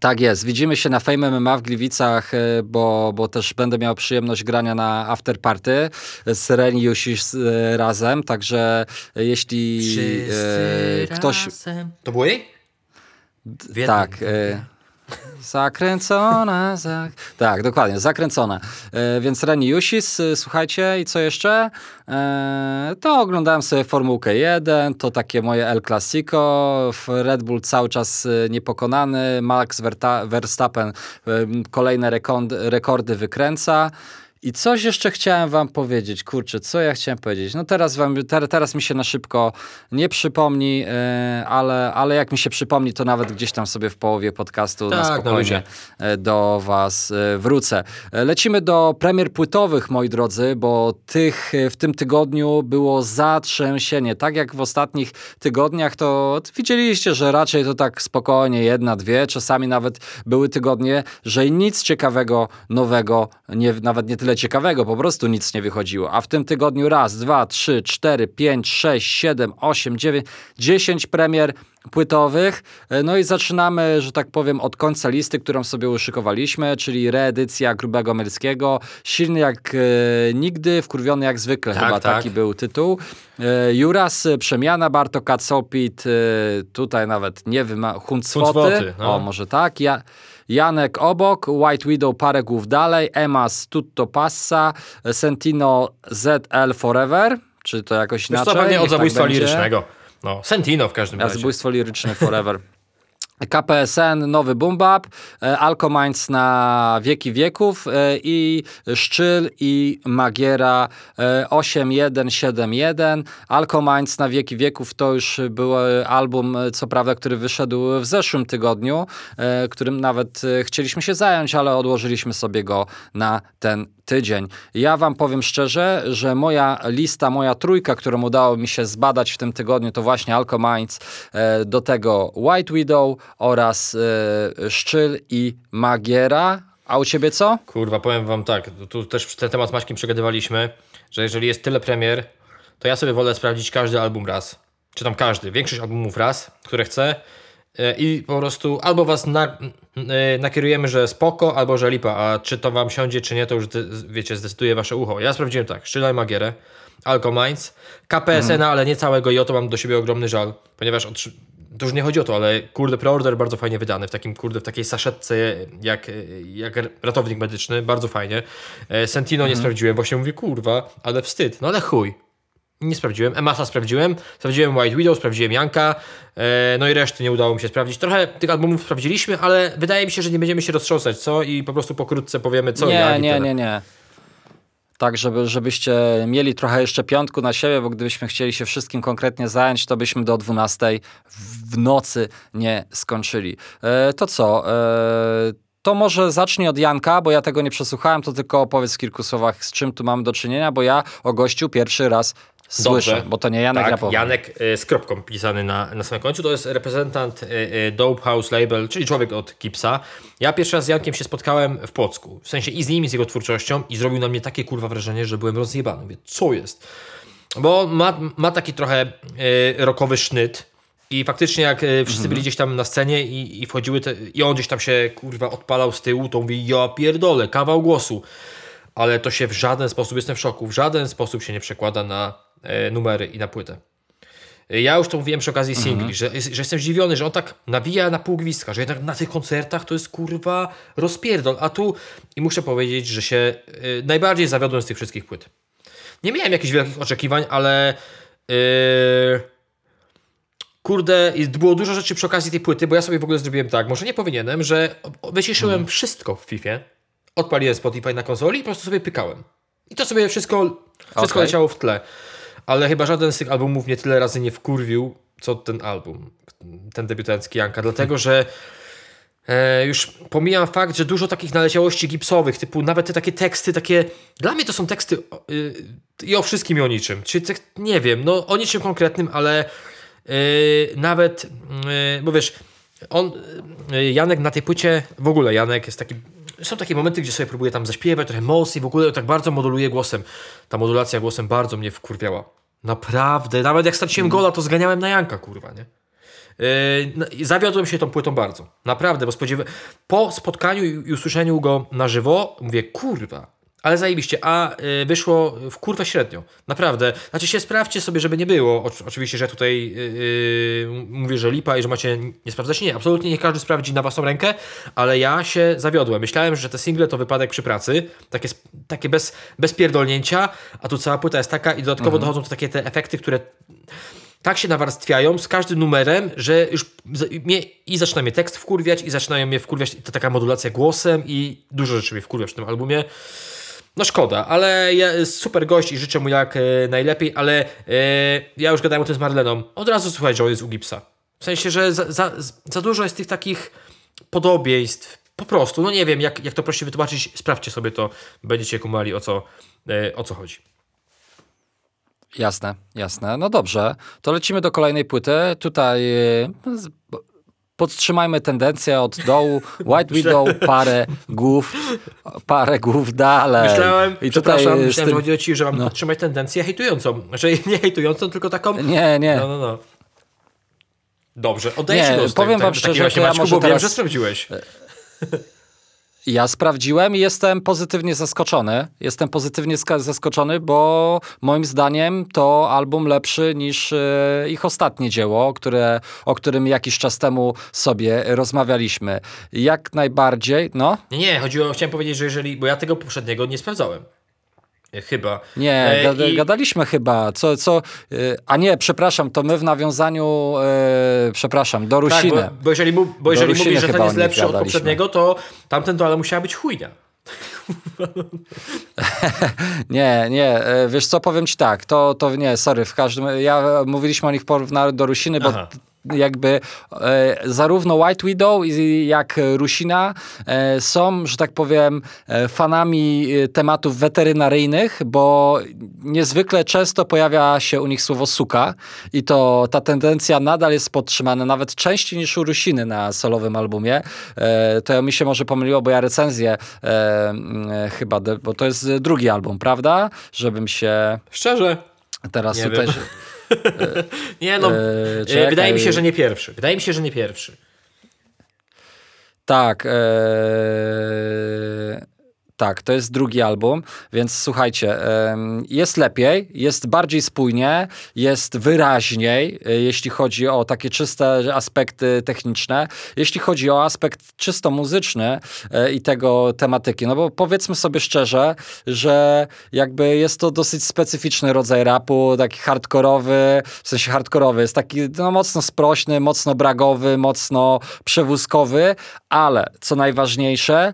Tak jest. Widzimy się na Fame MMA w Gliwicach, e, bo, bo też będę miał przyjemność grania na afterparty z Reniusz e, razem, także jeśli e, ktoś... To było jej? Tak. E, Zakręcona, zak... tak, dokładnie, zakręcona. E, więc Reni Jusis, e, słuchajcie, i co jeszcze? E, to oglądałem sobie Formułkę 1, to takie moje El Clasico, Red Bull cały czas e, niepokonany, Max Verstappen e, kolejne rekordy wykręca. I coś jeszcze chciałem wam powiedzieć, kurczę, co ja chciałem powiedzieć? No teraz wam, ter, teraz mi się na szybko nie przypomni, yy, ale, ale jak mi się przypomni, to nawet gdzieś tam sobie w połowie podcastu tak, na spokojnie no do was yy, wrócę. Lecimy do premier płytowych, moi drodzy, bo tych w tym tygodniu było zatrzęsienie. Tak jak w ostatnich tygodniach, to widzieliście, że raczej to tak spokojnie, jedna, dwie, czasami nawet były tygodnie, że nic ciekawego, nowego, nie, nawet nie tyle tyle ciekawego, po prostu nic nie wychodziło. A w tym tygodniu raz, dwa, trzy, cztery, pięć, sześć, siedem, osiem, dziewięć, dziesięć premier płytowych. E, no i zaczynamy, że tak powiem, od końca listy, którą sobie uszykowaliśmy, czyli reedycja Grubego Melskiego. Silny jak e, nigdy, wkurwiony jak zwykle, tak, chyba tak. taki był tytuł. E, Juras, Przemiana, Barto Kacopit, e, tutaj nawet nie wiem, Huncwoty. No. O, może tak. Ja, Janek obok, White Widow parę głów dalej, Emas Tutto Passa, Sentino ZL Forever, czy to jakoś Wiesz inaczej? To pewnie od tak zabójstwa tak lirycznego. No, Sentino w każdym razie. Zabójstwo liryczne Forever. KPSN, nowy Bumbap, e, Alcominds na wieki wieków e, i Szczyl i Magiera 8171. E, Alcominds na wieki wieków to już był album, co prawda, który wyszedł w zeszłym tygodniu, którym nawet chcieliśmy się zająć, ale odłożyliśmy sobie go na ten tydzień. Ja wam powiem szczerze, że moja lista, moja trójka, którą udało mi się zbadać w tym tygodniu, to właśnie Alcominds, do tego White Widow, oraz e, Szczyl i Magiera. A u ciebie co? Kurwa, powiem wam tak, tu też ten temat z Maćkiem przegadywaliśmy, że jeżeli jest tyle premier, to ja sobie wolę sprawdzić każdy album raz. Czy tam każdy, większość albumów raz, które chcę e, i po prostu albo was na, e, nakierujemy, że spoko, albo że lipa, a czy to wam siądzie, czy nie, to już wiecie, zdecyduje wasze ucho. Ja sprawdziłem tak, Szczyla i Magierę, Alcominds, KPSN, mm. ale nie całego i o to mam do siebie ogromny żal, ponieważ to już nie chodzi o to, ale kurde preorder bardzo fajnie wydany, w takim kurde, w takiej saszetce jak, jak ratownik medyczny, bardzo fajnie. E, Sentino mhm. nie sprawdziłem, właśnie mówię kurwa, ale wstyd, no ale chuj. Nie sprawdziłem. Emasa sprawdziłem, sprawdziłem White Widow, sprawdziłem Janka, e, no i reszty nie udało mi się sprawdzić. Trochę tych albumów sprawdziliśmy, ale wydaje mi się, że nie będziemy się roztrząsać, co? I po prostu pokrótce powiemy, co nie, jak Nie, nie, nie tak żeby, żebyście mieli trochę jeszcze piątku na siebie, bo gdybyśmy chcieli się wszystkim konkretnie zająć, to byśmy do 12 w nocy nie skończyli. E, to co? E, to może zacznij od Janka, bo ja tego nie przesłuchałem, to tylko opowiedz w kilku słowach, z czym tu mamy do czynienia, bo ja o gościu pierwszy raz Słyszę, Dobrze. bo to nie Janek tak, Janek y, z kropką pisany na, na samym końcu. To jest reprezentant y, y, Dope House Label, czyli człowiek od Kipsa. Ja pierwszy raz z Jankiem się spotkałem w Płocku. W sensie i z nim, i z jego twórczością i zrobił na mnie takie kurwa wrażenie, że byłem rozjebany. Mówię, co jest? Bo ma, ma taki trochę y, rockowy sznyt. I faktycznie jak wszyscy mhm. byli gdzieś tam na scenie i, i wchodziły te, i on gdzieś tam się kurwa odpalał z tyłu, to mówi ja pierdolę, kawał głosu. Ale to się w żaden sposób, jestem w szoku, w żaden sposób się nie przekłada na numery i na płytę. E, ja już to mówiłem przy okazji singli, mhm. że, że jestem zdziwiony, że on tak nawija na pół gwizdka, że jednak na tych koncertach to jest kurwa rozpierdol, a tu i muszę powiedzieć, że się y, najbardziej zawiodłem z tych wszystkich płyt. Nie miałem jakichś wielkich oczekiwań, ale yy, kurde, było dużo rzeczy przy okazji tej płyty, bo ja sobie w ogóle zrobiłem tak, może nie powinienem, że wyciszyłem mhm. wszystko w FIFA, odpaliłem Spotify na konsoli i po prostu sobie pykałem. I to sobie wszystko, wszystko okay. leciało w tle ale chyba żaden z tych albumów mnie tyle razy nie wkurwił, co ten album, ten debiutancki Janka, dlatego że e, już pomijam fakt, że dużo takich naleciałości gipsowych, typu nawet te takie teksty, takie, dla mnie to są teksty y, i o wszystkim i o niczym, czyli nie wiem, no o niczym konkretnym, ale y, nawet, y, bo wiesz, on, Janek na tej płycie, w ogóle Janek jest taki są takie momenty, gdzie sobie próbuję tam zaśpiewać, trochę mocniej, w ogóle tak bardzo moduluje głosem. Ta modulacja głosem bardzo mnie wkurwiała. Naprawdę, nawet jak straciłem mm. gola, to zganiałem na Janka, kurwa, nie? Yy, zawiodłem się tą płytą bardzo. Naprawdę, bo spodziewa... po spotkaniu i usłyszeniu go na żywo, mówię, kurwa, ale zajebiście, a y, wyszło w kurwę średnio. Naprawdę. Znaczy się sprawdźcie sobie, żeby nie było. O, oczywiście, że tutaj yy, mówię, że lipa i że macie nie sprawdzać. Nie, absolutnie nie każdy sprawdzi na własną rękę, ale ja się zawiodłem. Myślałem, że te single to wypadek przy pracy, takie, takie bez, bez pierdolnięcia, a tu cała płyta jest taka i dodatkowo mhm. dochodzą to takie te efekty, które tak się nawarstwiają z każdym numerem, że już mnie, i zaczyna mnie tekst wkurwiać, i zaczynają mnie wkurwiać to taka modulacja głosem i dużo rzeczy mnie wkurwia w tym albumie. No szkoda, ale ja, super gość i życzę mu jak e, najlepiej, ale e, ja już gadałem o tym z Marleną. Od razu słuchaj, że on jest u Gipsa. W sensie, że za, za, za dużo jest tych takich podobieństw. Po prostu, no nie wiem, jak, jak to prościej wytłumaczyć, sprawdźcie sobie to, będziecie kumali o co, e, o co chodzi. Jasne, jasne. No dobrze, to lecimy do kolejnej płyty. Tutaj podtrzymajmy tendencję od dołu. White Widow, parę głów, parę głów dalej. Myślałem, I przepraszam, myślałem, tym... że chodzi o ci, że mam no. podtrzymać tendencję hejtującą. Znaczy nie hejtującą, tylko taką... Nie, nie. No, no, no. Dobrze, oddaję nie, ci Powiem wam szczerze, że ja może teraz... wiem, że sprawdziłeś. Ja sprawdziłem i jestem pozytywnie zaskoczony. Jestem pozytywnie zaskoczony, bo moim zdaniem to album lepszy niż e, ich ostatnie dzieło, które, o którym jakiś czas temu sobie rozmawialiśmy. Jak najbardziej, no? Nie, nie, chodziło, chciałem powiedzieć, że jeżeli, bo ja tego poprzedniego nie sprawdzałem. Chyba. Nie, e, gada, i... gadaliśmy chyba. Co, co, e, a nie, przepraszam, to my w nawiązaniu, e, przepraszam, do Rusiny. Tak, bo, bo jeżeli, mu, bo jeżeli mówisz, że ten jest lepszy od poprzedniego, to tamten to ale musiała być chujnia. nie, nie, wiesz co, powiem ci tak, to, to nie, sorry, w każdym, ja mówiliśmy o nich porównaniu do Rusiny, bo Aha jakby e, zarówno White Widow jak Rusina e, są, że tak powiem, e, fanami e, tematów weterynaryjnych, bo niezwykle często pojawia się u nich słowo suka i to ta tendencja nadal jest podtrzymana, nawet częściej niż u Rusiny na solowym albumie. E, to mi się może pomyliło, bo ja recenzję e, chyba, bo to jest drugi album, prawda? Żebym się... Szczerze? Teraz tutaj... Wiem. nie no, e, e wydaje mi się, że nie pierwszy. Wydaje mi się, że nie pierwszy. Tak. E, tak, to jest drugi album, więc słuchajcie, jest lepiej, jest bardziej spójnie, jest wyraźniej, e, jeśli chodzi o takie czyste aspekty techniczne. Jeśli chodzi o aspekt czysto muzyczny e, i tego tematyki, no bo powiedzmy sobie szczerze, że jakby jest to dosyć specyficzny rodzaj rapu, taki hardkorowy, w sensie hardkorowy, jest taki no, mocno sprośny, mocno bragowy, mocno przewózkowy, ale co najważniejsze,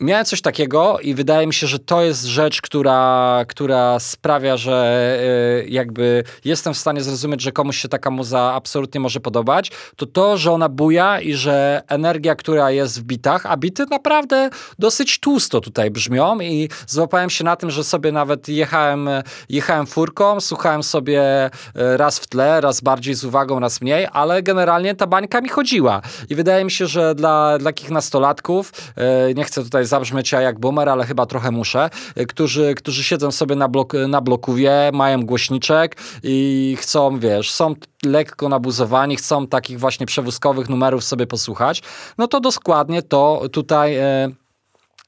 miałem coś takiego i wydaje mi się, że to jest rzecz, która, która sprawia, że y, jakby jestem w stanie zrozumieć, że komuś się taka muza absolutnie może podobać, to to, że ona buja i że energia, która jest w bitach, a bity naprawdę dosyć tłusto tutaj brzmią i złapałem się na tym, że sobie nawet jechałem, jechałem furką, słuchałem sobie y, raz w tle, raz bardziej z uwagą, raz mniej, ale generalnie ta bańka mi chodziła. I wydaje mi się, że dla, dla takich nastolatków, y, nie chcę tutaj zabrzmieć ja jak boomer, ale chyba trochę muszę, y, którzy, którzy siedzą sobie na, blok, na blokuwie, mają głośniczek i chcą, wiesz, są lekko nabuzowani, chcą takich właśnie przewózkowych numerów sobie posłuchać, no to dokładnie to tutaj... E,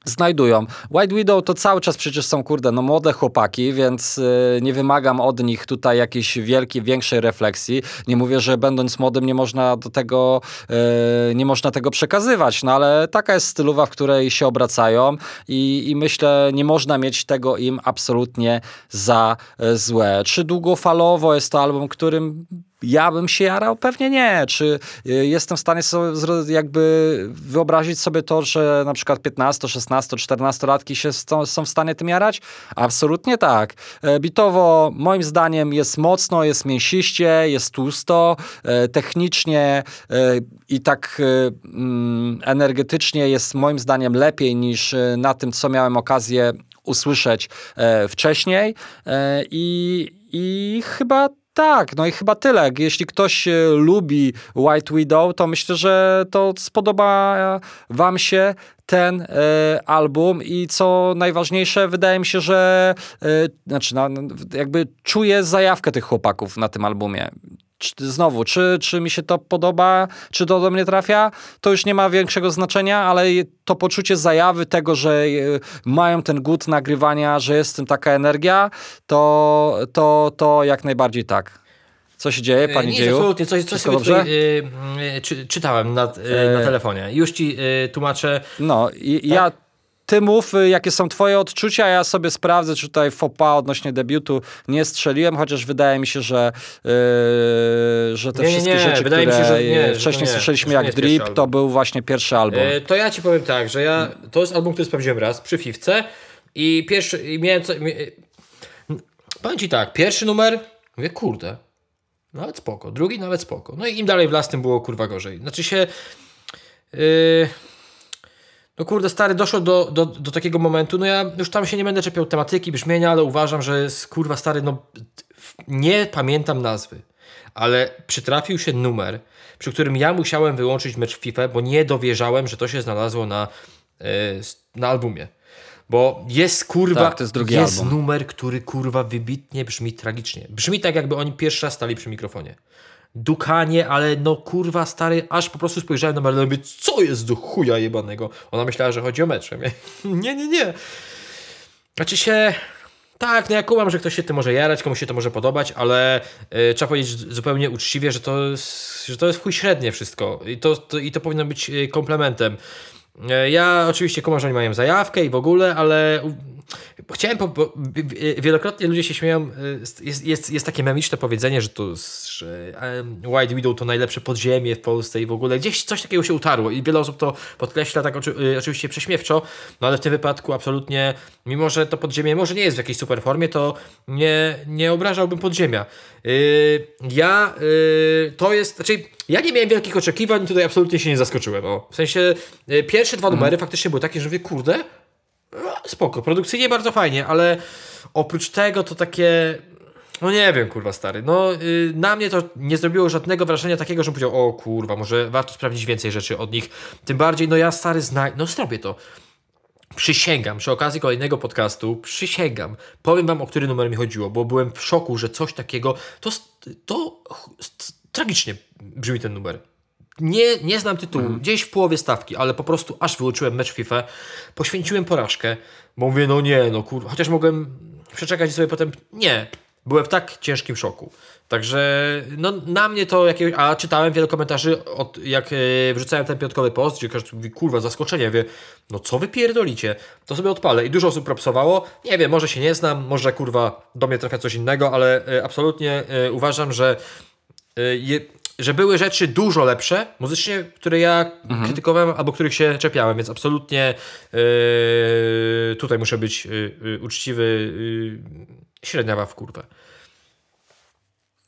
znajdują. White Widow to cały czas przecież są, kurde, no młode chłopaki, więc y, nie wymagam od nich tutaj jakiejś wielkiej, większej refleksji. Nie mówię, że będąc młodym nie można do tego, y, nie można tego przekazywać, no ale taka jest stylowa, w której się obracają i, i myślę, nie można mieć tego im absolutnie za y, złe. Czy długofalowo jest to album, którym ja bym się jarał? Pewnie nie. Czy y, jestem w stanie sobie jakby wyobrazić sobie to, że na przykład 15, 16, 14 latki się są w stanie tym jarać? Absolutnie tak. E, bitowo moim zdaniem jest mocno, jest mięsiście, jest tłusto, e, technicznie e, i tak mm, energetycznie jest moim zdaniem lepiej niż na tym, co miałem okazję usłyszeć wcześniej i, i chyba tak, no i chyba tyle. Jeśli ktoś e, lubi White Widow, to myślę, że to spodoba wam się ten e, album i co najważniejsze, wydaje mi się, że e, znaczy, no, jakby czuję zajawkę tych chłopaków na tym albumie. Czy, znowu, czy, czy mi się to podoba, czy to do mnie trafia, to już nie ma większego znaczenia, ale to poczucie zajawy tego, że e, mają ten głód nagrywania, że jest w tym taka energia, to, to, to jak najbardziej tak. Co się dzieje, pani Nie, dzieju? absolutnie. Coś, coś sobie tutaj, y, y, czy, czytałem na, y, na telefonie. Już ci tłumaczę. No, i, tak? ja ty mów, y, jakie są twoje odczucia, ja sobie sprawdzę, czy tutaj fopa odnośnie debiutu nie strzeliłem, chociaż wydaje mi się, że, yy, że te nie, wszystkie nie, rzeczy, wydaje które mi się, że nie, wcześniej że słyszeliśmy jak Drip, to był właśnie pierwszy album. Yy, to ja ci powiem tak, że ja, to jest album, który sprawdziłem raz przy Fifce i pierwszy, i miałem co, mi, powiem ci tak, pierwszy numer, mówię, kurde, nawet spoko, drugi nawet spoko, no i im dalej w las, tym było kurwa gorzej. Znaczy się... Yy, no kurde, stary, doszło do, do, do takiego momentu, no ja już tam się nie będę czepiał tematyki, brzmienia, ale uważam, że jest, kurwa, stary, no nie pamiętam nazwy, ale przytrafił się numer, przy którym ja musiałem wyłączyć mecz FIFA, bo nie dowierzałem, że to się znalazło na, yy, na albumie. Bo jest kurwa, tak, jest, jest numer, który kurwa wybitnie brzmi tragicznie. Brzmi tak, jakby oni pierwszy raz stali przy mikrofonie dukanie, ale no kurwa stary, aż po prostu spojrzałem na Marlene i co jest do chuja jebanego? Ona myślała, że chodzi o mecz. nie, nie, nie. Znaczy się... Tak, no ja kumam, że ktoś się tym może jarać, komuś się to może podobać, ale yy, trzeba powiedzieć zupełnie uczciwie, że to jest, że to jest chuj średnie wszystko i to, to, i to powinno być y, komplementem. Yy, ja oczywiście kumam, że oni mają zajawkę i w ogóle, ale Chciałem, po, bo wielokrotnie ludzie się śmieją, y, jest, jest, jest takie memiczne powiedzenie, że to że White Widow to najlepsze podziemie w Polsce i w ogóle gdzieś coś takiego się utarło i wiele osób to podkreśla tak oczy, y, oczywiście prześmiewczo, no ale w tym wypadku absolutnie, mimo że to podziemie może nie jest w jakiejś super formie, to nie, nie obrażałbym podziemia. Yy, ja, yy, to jest, znaczy ja nie miałem wielkich oczekiwań, tutaj absolutnie się nie zaskoczyłem. O. W sensie yy, pierwsze dwa numery mm. faktycznie były takie, że mówię, kurde, spoko, produkcyjnie bardzo fajnie, ale oprócz tego to takie no nie wiem, kurwa stary. No yy, na mnie to nie zrobiło żadnego wrażenia takiego, że powiedział, o kurwa, może warto sprawdzić więcej rzeczy od nich. Tym bardziej, no ja stary znaj... No zrobię to. Przysięgam, przy okazji kolejnego podcastu, przysięgam, powiem wam, o który numer mi chodziło, bo byłem w szoku, że coś takiego, to, to tragicznie brzmi ten numer. Nie, nie znam tytułu, mhm. gdzieś w połowie stawki, ale po prostu aż wyuczyłem mecz FIFA, poświęciłem porażkę, bo mówię, no nie, no kurwa, chociaż mogłem przeczekać sobie potem, nie, byłem w tak ciężkim szoku. Także no, na mnie to jakiegoś. A czytałem wiele komentarzy, od, jak e, wrzucałem ten piątkowy post, gdzie każdy mówi, kurwa, zaskoczenie, wie, no co wy pierdolicie? To sobie odpalę. I dużo osób propsowało. Nie wiem, może się nie znam, może kurwa do mnie trafia coś innego, ale e, absolutnie e, uważam, że je, że były rzeczy dużo lepsze muzycznie, które ja mhm. krytykowałem albo których się czepiałem, więc absolutnie yy, tutaj muszę być yy, yy, uczciwy. średniawa w kurwę.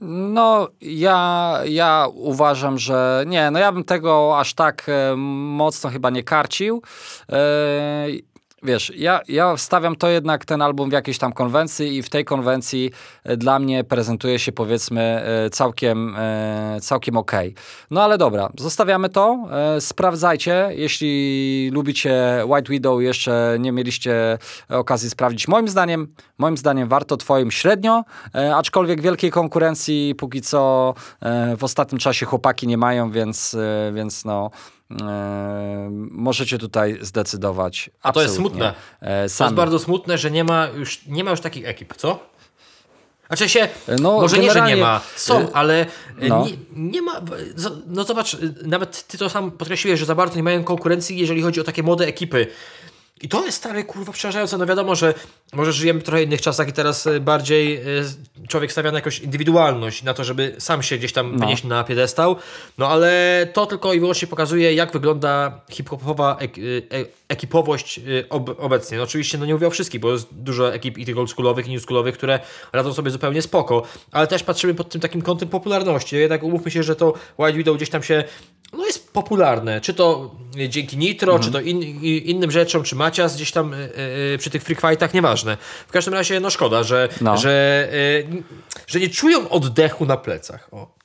No, ja, ja uważam, że nie, no ja bym tego aż tak e, mocno chyba nie karcił. E, wiesz, ja, ja stawiam to jednak ten album w jakiejś tam konwencji i w tej konwencji e, dla mnie prezentuje się powiedzmy e, całkiem, e, całkiem okej. Okay. No ale dobra, zostawiamy to, sprawdzajcie, jeśli lubicie White Widow jeszcze nie mieliście okazji sprawdzić. Moim zdaniem, moim zdaniem warto, twoim średnio, aczkolwiek wielkiej konkurencji póki co w ostatnim czasie chłopaki nie mają, więc, więc no możecie tutaj zdecydować. A to jest smutne. E, to jest bardzo smutne, że nie ma już, nie ma już takich ekip, co? Znaczy się, no, może nie, że nie ma, są, y, ale no. nie, nie, ma, no zobacz, nawet ty to sam podkreśliłeś, że za bardzo nie mają konkurencji, jeżeli chodzi o takie młode ekipy. I to jest stary, kurwa, przerażające. No wiadomo, że może żyjemy w trochę innych czasach i teraz e, bardziej e, człowiek stawia na jakąś indywidualność, na to, żeby sam się gdzieś tam no. wynieść na piedestał. No ale to tylko i wyłącznie pokazuje, jak wygląda hip-hopowa ek e, ekipowość ob obecnie. No oczywiście no nie mówię o wszystkich, bo jest dużo ekip i tych oldschoolowych, i newschoolowych, które radzą sobie zupełnie spoko, ale też patrzymy pod tym takim kątem popularności. Jednak umówmy się, że to White Widow gdzieś tam się no jest popularne, czy to dzięki Nitro, mhm. czy to in, innym rzeczom, czy Macias gdzieś tam yy, przy tych freak fightach, nieważne. W każdym razie, no szkoda, że, no. że, yy, że nie czują oddechu na plecach. O.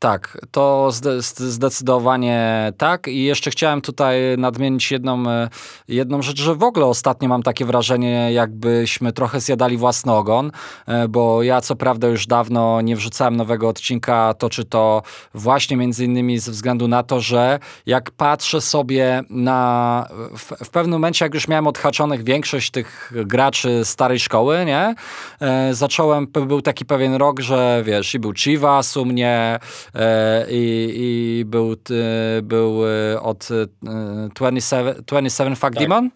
Tak, to zdecydowanie tak. I jeszcze chciałem tutaj nadmienić jedną, e, jedną rzecz, że w ogóle ostatnio mam takie wrażenie, jakbyśmy trochę zjadali własny ogon, e, bo ja co prawda już dawno nie wrzucałem nowego odcinka, to czy to właśnie między innymi ze względu na to, że jak patrzę sobie na w, w pewnym momencie, jak już miałem odhaczonych większość tych graczy starej szkoły, nie? E, zacząłem, był taki pewien rok, że wiesz, i był Chivas u mnie, i, i był, był e, od 27, 27 Fuck tak. Demon?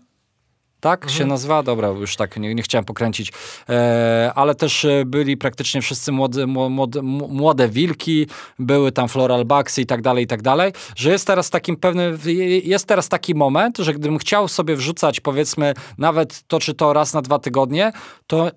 tak mhm. się nazywa? Dobra, już tak nie, nie chciałem pokręcić. E, ale też byli praktycznie wszyscy młode, młode, młode wilki, były tam floral bugsy i tak dalej, i tak dalej, że jest teraz takim pewny, jest teraz taki moment, że gdybym chciał sobie wrzucać powiedzmy nawet to czy to raz na dwa tygodnie, to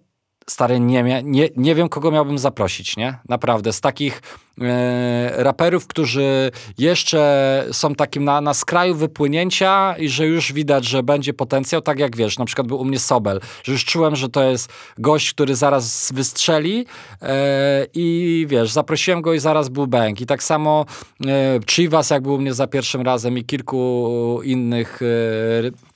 stary, nie, nie, nie wiem, kogo miałbym zaprosić, nie? Naprawdę, z takich e, raperów, którzy jeszcze są takim na, na skraju wypłynięcia i że już widać, że będzie potencjał, tak jak wiesz, na przykład był u mnie Sobel, że już czułem, że to jest gość, który zaraz wystrzeli e, i wiesz, zaprosiłem go i zaraz był bank. I tak samo e, Chivas, jak był u mnie za pierwszym razem i kilku innych e,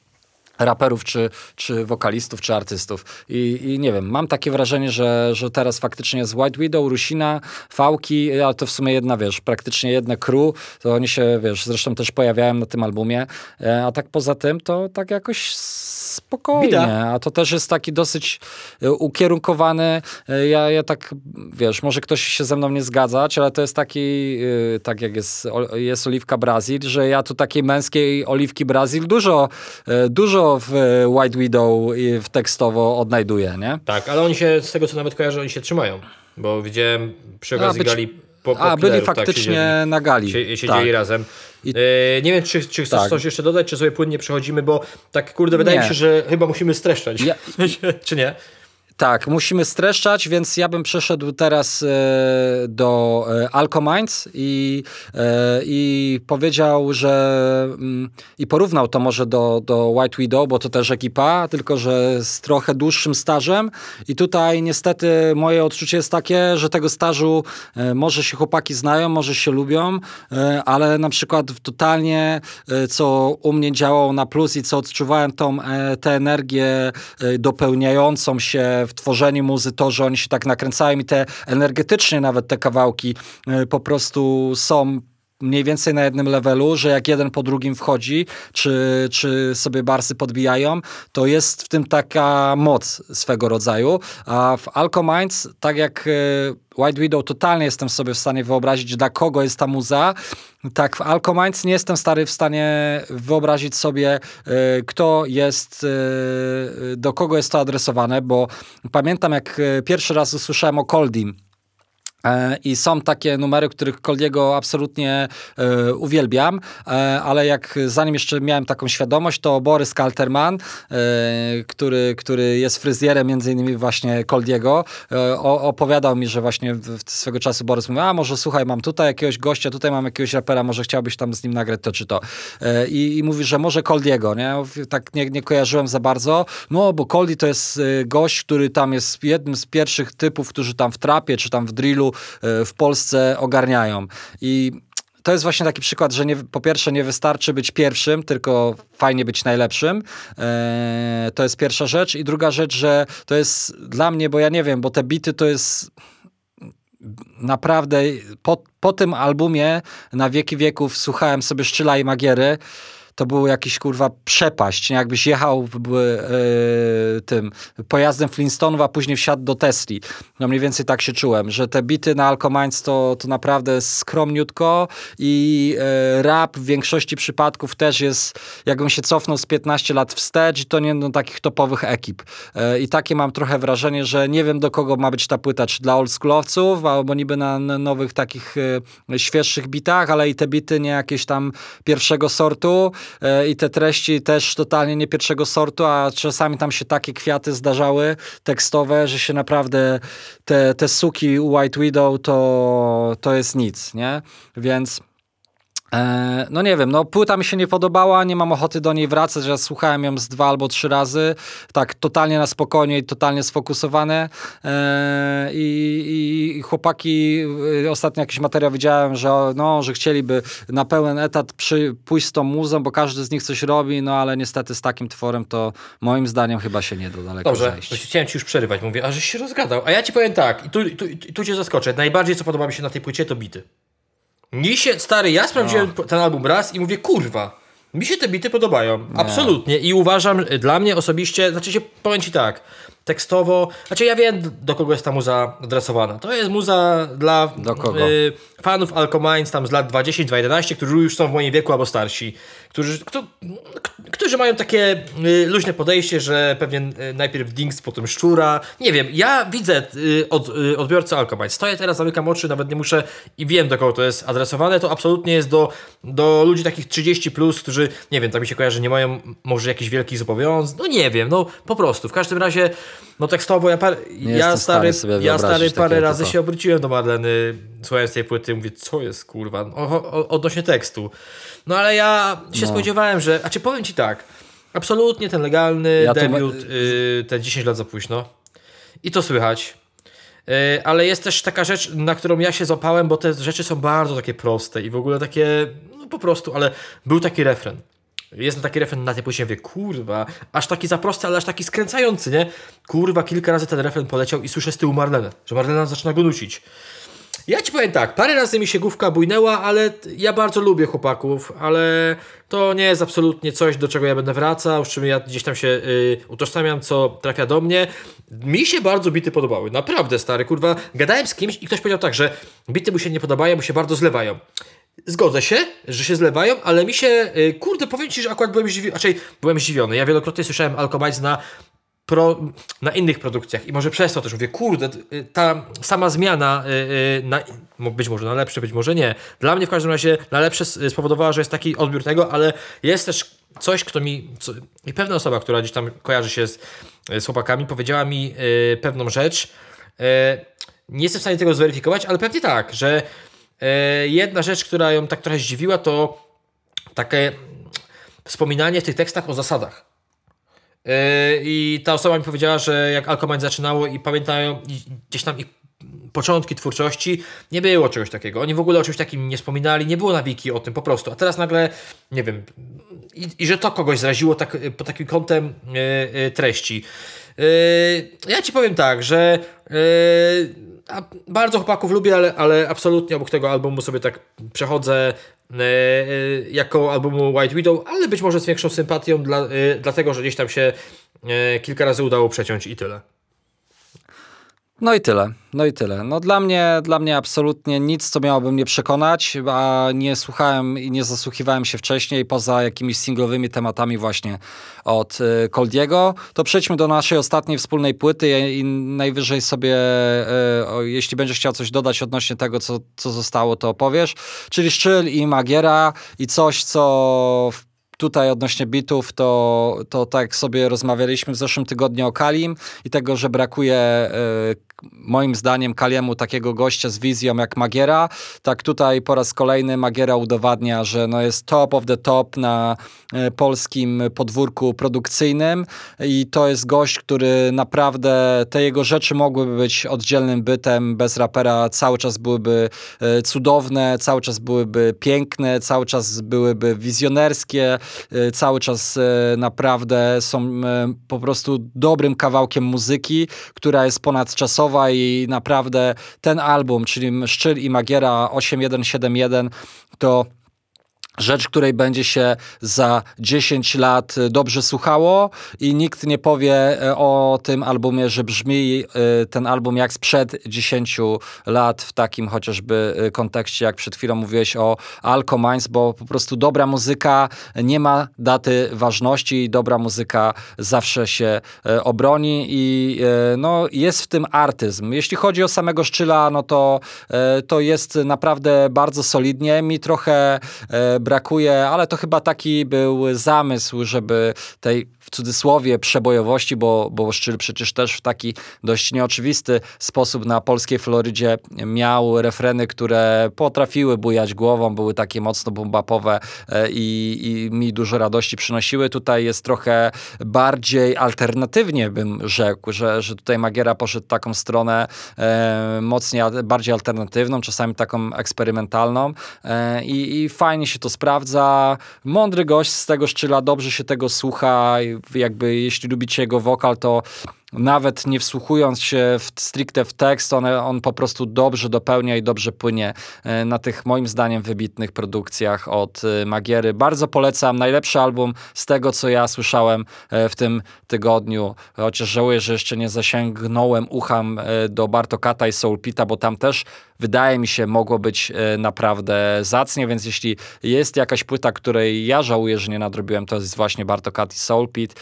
raperów, czy, czy wokalistów, czy artystów. I, I, nie wiem, mam takie wrażenie, że, że teraz faktycznie jest White Widow, Rusina, Fałki, ale to w sumie jedna, wiesz, praktycznie jedne crew, to oni się, wiesz, zresztą też pojawiają na tym albumie, e, a tak poza tym to tak jakoś spokojnie, Bida. a to też jest taki dosyć e, ukierunkowany, e, ja, ja tak, wiesz, może ktoś się ze mną nie zgadzać, ale to jest taki, tak jak jest, jest Oliwka Brazil, że ja tu takiej męskiej Oliwki Brazil dużo, dużo w White Widow w tekstowo odnajduję, nie? Tak, ale oni się, z tego co nawet kojarzę, oni się trzymają, bo widziałem przy okazji gali po, po A, byli tak, faktycznie tak, na gali. Sie, siedzieli tak. razem. I... E, nie wiem, czy, czy chcesz tak. coś jeszcze dodać, czy sobie płynnie przechodzimy, bo tak kurde, wydaje mi się, że chyba musimy streszczać. Ja... czy nie? Tak, musimy streszczać, więc ja bym przeszedł teraz e, do e, Alcominds i, e, i powiedział, że mm, i porównał to może do, do White Widow, bo to też ekipa, tylko że z trochę dłuższym stażem. I tutaj niestety moje odczucie jest takie, że tego stażu może się chłopaki znają, może się lubią, ale na przykład totalnie co u mnie działało na plus i co odczuwałem tą, tę energię dopełniającą się w tworzeniu muzy, to, że oni się tak nakręcają i te energetycznie nawet te kawałki y, po prostu są mniej więcej na jednym levelu, że jak jeden po drugim wchodzi, czy, czy sobie barsy podbijają, to jest w tym taka moc swego rodzaju. A w Alcominds, tak jak y, White Widow, totalnie jestem sobie w stanie wyobrazić, dla kogo jest ta muza. Tak, w Alcominds nie jestem stary w stanie wyobrazić sobie, y, kto jest, y, do kogo jest to adresowane, bo pamiętam jak pierwszy raz usłyszałem o Coldim, E, I są takie numery, których Coldiego absolutnie e, uwielbiam, e, ale jak zanim jeszcze miałem taką świadomość, to Borys Kalterman, e, który, który jest fryzjerem między innymi właśnie Coldiego, e, opowiadał mi, że właśnie swego czasu Borys mówił, a może słuchaj, mam tutaj jakiegoś gościa, tutaj mam jakiegoś rapera, może chciałbyś tam z nim nagrać to czy to. E, I, I mówi, że może Coldiego, nie? Tak nie, nie kojarzyłem za bardzo, no bo Coldi to jest gość, który tam jest jednym z pierwszych typów, którzy tam w trapie czy tam w drillu E, w Polsce ogarniają. I to jest właśnie taki przykład, że nie, po pierwsze nie wystarczy być pierwszym, tylko fajnie być najlepszym. E, to jest pierwsza rzecz. I druga rzecz, że to jest dla mnie, bo ja nie wiem, bo te bity to jest naprawdę po, po tym albumie na wieki wieków słuchałem sobie Szczyla i Magiery to był jakiś kurwa przepaść, nie? jakbyś jechał yy, tym pojazdem Flintstone'ów, a później wsiadł do Tesli. No mniej więcej tak się czułem, że te bity na Alcominds to, to naprawdę skromniutko i yy, rap w większości przypadków też jest, jakbym się cofnął z 15 lat wstecz, to nie do takich topowych ekip. Yy, I takie mam trochę wrażenie, że nie wiem do kogo ma być ta płyta, czy dla oldschoolowców, albo niby na nowych takich świeższych bitach, ale i te bity nie jakieś tam pierwszego sortu, i te treści też totalnie nie pierwszego sortu, a czasami tam się takie kwiaty zdarzały tekstowe, że się naprawdę te, te suki White Widow to, to jest nic, nie? Więc E, no nie wiem, no płyta mi się nie podobała, nie mam ochoty do niej wracać, że słuchałem ją z dwa albo trzy razy, tak totalnie na spokojnie i totalnie sfokusowane e, i, i, chłopaki, e, ostatnio jakiś materiał widziałem, że, no, że chcieliby na pełen etat przy, pójść z tą muzą, bo każdy z nich coś robi, no ale niestety z takim tworem to moim zdaniem chyba się nie da daleko Dobrze, zejść. chciałem ci już przerywać, mówię, a żeś się rozgadał, a ja ci powiem tak, i tu, tu, tu cię zaskoczę, najbardziej co podoba mi się na tej płycie to bity. Mi się, stary, ja sprawdziłem no. ten album raz i mówię, kurwa, mi się te bity podobają. Nie. Absolutnie. I uważam, y, dla mnie osobiście, znaczy się, powiem ci tak, tekstowo, znaczy ja wiem, do kogo jest ta muza adresowana. To jest muza dla y, fanów Alcomines tam z lat 20-11, którzy już są w moim wieku albo starsi którzy, kto, którzy mają takie y, luźne podejście, że pewnie y, najpierw Dings, potem Szczura. Nie wiem, ja widzę y, od, y, odbiorcę Alcobite. Stoję teraz, zamykam oczy, nawet nie muszę i wiem do kogo to jest adresowane. To absolutnie jest do, do ludzi takich 30+, plus, którzy, nie wiem, tak mi się kojarzy, nie mają może jakichś wielkich zobowiązań. No nie wiem, no po prostu. W każdym razie, no tekstowo ja, par, ja stary, ja stary parę razy się obróciłem do Marleny, słuchając tej płyty, mówię, co jest kurwa, o, o, odnośnie tekstu. No ale ja się no. spodziewałem, że. A czy powiem ci tak. Absolutnie ten legalny ja debiut, y, te 10 lat za późno. I to słychać. Y, ale jest też taka rzecz, na którą ja się złapałem, bo te rzeczy są bardzo takie proste i w ogóle takie, no po prostu, ale był taki refren. Jest taki refren na tej płycie, wie, kurwa, aż taki za prosty, ale aż taki skręcający, nie? Kurwa, kilka razy ten refren poleciał i słyszę z tyłu Marlenę, że Marlena zaczyna go nucić. Ja ci powiem tak, parę razy mi się główka bujnęła, ale ja bardzo lubię chłopaków, ale to nie jest absolutnie coś, do czego ja będę wracał, z czym ja gdzieś tam się y, utożsamiam, co trafia do mnie. Mi się bardzo bity podobały, naprawdę stary, kurwa. Gadałem z kimś i ktoś powiedział tak, że bity mu się nie podobają, bo się bardzo zlewają. Zgodzę się, że się zlewają, ale mi się, y, kurde, powiem Ci, że akurat byłem zdziwiony, raczej byłem zdziwiony. Ja wielokrotnie słyszałem Alkomites na pro, na innych produkcjach i może przez to też mówię, kurde, y, ta sama zmiana, y, y, na, być może na lepsze, być może nie. Dla mnie w każdym razie na lepsze spowodowała, że jest taki odbiór tego, ale jest też coś, kto mi, co, i pewna osoba, która gdzieś tam kojarzy się z, z chłopakami, powiedziała mi pewną rzecz. Nie jestem w stanie tego zweryfikować, ale pewnie tak, że jedna rzecz, która ją tak trochę zdziwiła, to takie wspominanie w tych tekstach o zasadach. Yy, I ta osoba mi powiedziała, że jak Alkoman zaczynało i pamiętają gdzieś tam ich początki twórczości, nie było czegoś takiego. Oni w ogóle o czymś takim nie wspominali, nie było na wiki o tym po prostu. A teraz nagle, nie wiem, i, i że to kogoś zraziło tak, pod takim kątem yy, yy, treści. Ja ci powiem tak, że bardzo chłopaków lubię, ale, ale absolutnie obok tego albumu sobie tak przechodzę E, e, jako albumu White Widow, ale być może z większą sympatią, dla, e, dlatego że gdzieś tam się kilka razy udało przeciąć i tyle. No i tyle, no i tyle. No dla mnie, dla mnie absolutnie nic, co miałoby mnie przekonać, a nie słuchałem i nie zasłuchiwałem się wcześniej, poza jakimiś singlowymi tematami właśnie od y, Coldiego. To przejdźmy do naszej ostatniej wspólnej płyty i najwyżej sobie, y, jeśli będziesz chciał coś dodać odnośnie tego, co, co zostało, to opowiesz. Czyli Szczyl i Magiera i coś, co w tutaj odnośnie bitów, to, to tak sobie rozmawialiśmy w zeszłym tygodniu o Kalim i tego, że brakuje y, moim zdaniem Kaliemu takiego gościa z wizją jak Magiera. Tak tutaj po raz kolejny Magiera udowadnia, że no jest top of the top na y, polskim podwórku produkcyjnym i to jest gość, który naprawdę te jego rzeczy mogłyby być oddzielnym bytem bez rapera, cały czas byłyby y, cudowne, cały czas byłyby piękne, cały czas byłyby wizjonerskie, cały czas y, naprawdę są y, po prostu dobrym kawałkiem muzyki, która jest ponadczasowa i naprawdę ten album, czyli Szczyl i Magiera 8171 to rzecz, której będzie się za 10 lat dobrze słuchało i nikt nie powie e, o tym albumie, że brzmi e, ten album jak sprzed 10 lat w takim chociażby kontekście, jak przed chwilą mówiłeś o Alcomines, bo po prostu dobra muzyka nie ma daty ważności i dobra muzyka zawsze się obroni i no, jest w tym artyzm. Jeśli chodzi o samego Szczyla, no to, to jest naprawdę bardzo solidnie. Mi trochę brakuje, ale to chyba taki był zamysł, żeby tej cudzysłowie przebojowości, bo, bo Szczyl przecież też w taki dość nieoczywisty sposób na polskiej Florydzie miał refreny, które potrafiły bujać głową, były takie mocno bumbapowe e, i, i mi dużo radości przynosiły. Tutaj jest trochę bardziej alternatywnie bym rzekł, że, że tutaj Magiera poszedł taką stronę e, mocniej, bardziej alternatywną, czasami taką eksperymentalną e, i, i fajnie się to sprawdza. Mądry gość z tego szczyla, dobrze się tego słucha, jakby jeśli lubicie jego wokal, to nawet nie wsłuchując się w, stricte w tekst, on, on po prostu dobrze dopełnia i dobrze płynie e, na tych moim zdaniem wybitnych produkcjach od e, Magiery. Bardzo polecam, najlepszy album z tego, co ja słyszałem e, w tym tygodniu, chociaż żałuję, że jeszcze nie zasięgnąłem ucham do Bartokata i Soulpita, bo tam też wydaje mi się mogło być naprawdę zacnie, więc jeśli jest jakaś płyta, której ja żałuję, że nie nadrobiłem, to jest właśnie Bartokat i Soulpit,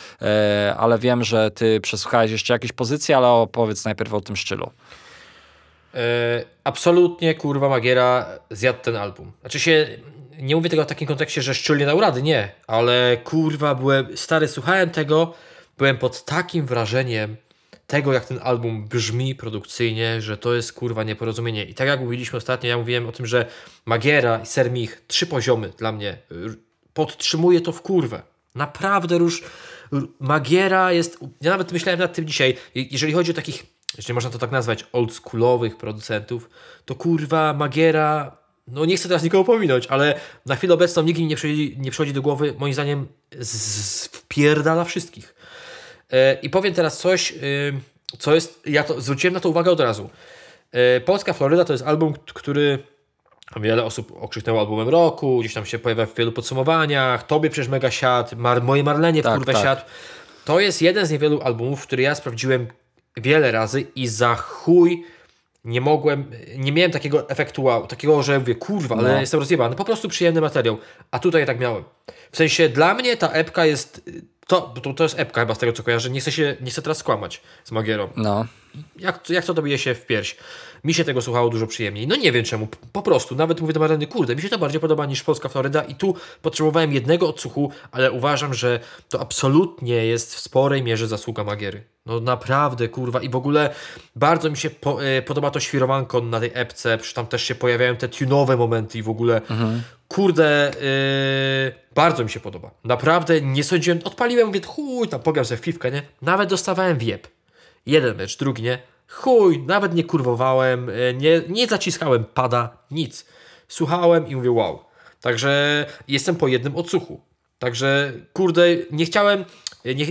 ale wiem, że ty przesłuchałeś jeszcze jakieś pozycje, ale opowiedz najpierw o tym szczylu. E, absolutnie, kurwa, Magiera zjadł ten album. Znaczy się, nie mówię tego w takim kontekście, że szczyl nie dał rady, nie. Ale kurwa, byłem, stary, słuchałem tego, byłem pod takim wrażeniem tego, jak ten album brzmi produkcyjnie, że to jest kurwa nieporozumienie. I tak jak mówiliśmy ostatnio, ja mówiłem o tym, że Magiera i Sermich, trzy poziomy dla mnie, podtrzymuje to w kurwę. Naprawdę już Magiera jest. Ja nawet myślałem nad tym dzisiaj. Jeżeli chodzi o takich, jeśli można to tak nazwać, oldschoolowych producentów, to kurwa Magiera. No nie chcę teraz nikogo pominąć, ale na chwilę obecną nikt nie przychodzi, nie przychodzi do głowy, moim zdaniem, z, wpierdala wszystkich. E, I powiem teraz coś, e, co jest. Ja to, zwróciłem na to uwagę od razu. E, Polska Floryda to jest album, który Wiele osób okrzyknęło albumem roku, gdzieś tam się pojawia w wielu podsumowaniach. Tobie przecież mega siad, Mar moje Marlenie w tak, kurwę tak. siad. To jest jeden z niewielu albumów, który ja sprawdziłem wiele razy i za chuj nie mogłem, nie miałem takiego efektu wow, takiego, że mówię, kurwa, ale no. jestem rozjebany. Po prostu przyjemny materiał. A tutaj tak miałem. W sensie dla mnie ta epka jest to, to, to jest epka chyba z tego co kojarzę. Nie chcę się, nie chcę teraz skłamać z Magierą. No. Jak, jak to dobije się w pierś. Mi się tego słuchało dużo przyjemniej. No nie wiem czemu, po prostu. Nawet mówię do Marleny, kurde, mi się to bardziej podoba niż Polska Floryda i tu potrzebowałem jednego odsłuchu, ale uważam, że to absolutnie jest w sporej mierze zasługa Magiery. No naprawdę, kurwa. I w ogóle bardzo mi się po, y, podoba to świrowanko na tej epce, przecież tam też się pojawiają te tunowe momenty i w ogóle mhm. Kurde, y, bardzo mi się podoba. Naprawdę nie sądziłem, odpaliłem, mówię, chuj, tam pogram sobie fifkę, nie? Nawet dostawałem wiep. Jeden mecz, drugi, nie? Chuj, nawet nie kurwowałem, e, nie, nie zaciskałem pada, nic. Słuchałem i mówię wow. Także jestem po jednym odsłuchu. Także kurde, nie chciałem, e, nie, e,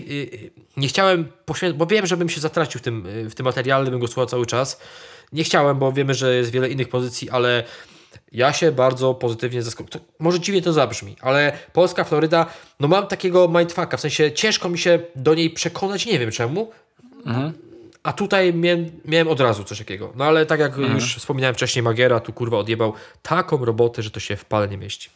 nie chciałem poświęcić, bo wiem, że bym się zatracił w tym, w tym materiale, bym go słuchał cały czas. Nie chciałem, bo wiemy, że jest wiele innych pozycji, ale ja się bardzo pozytywnie zaskoczyłem. Może dziwnie to zabrzmi, ale Polska, Floryda, no mam takiego mindfucka, w sensie ciężko mi się do niej przekonać, nie wiem czemu. Mhm. A tutaj miałem, miałem od razu coś takiego. No ale tak jak mhm. już wspominałem wcześniej, Magiera tu kurwa odjebał taką robotę, że to się w pale nie mieści.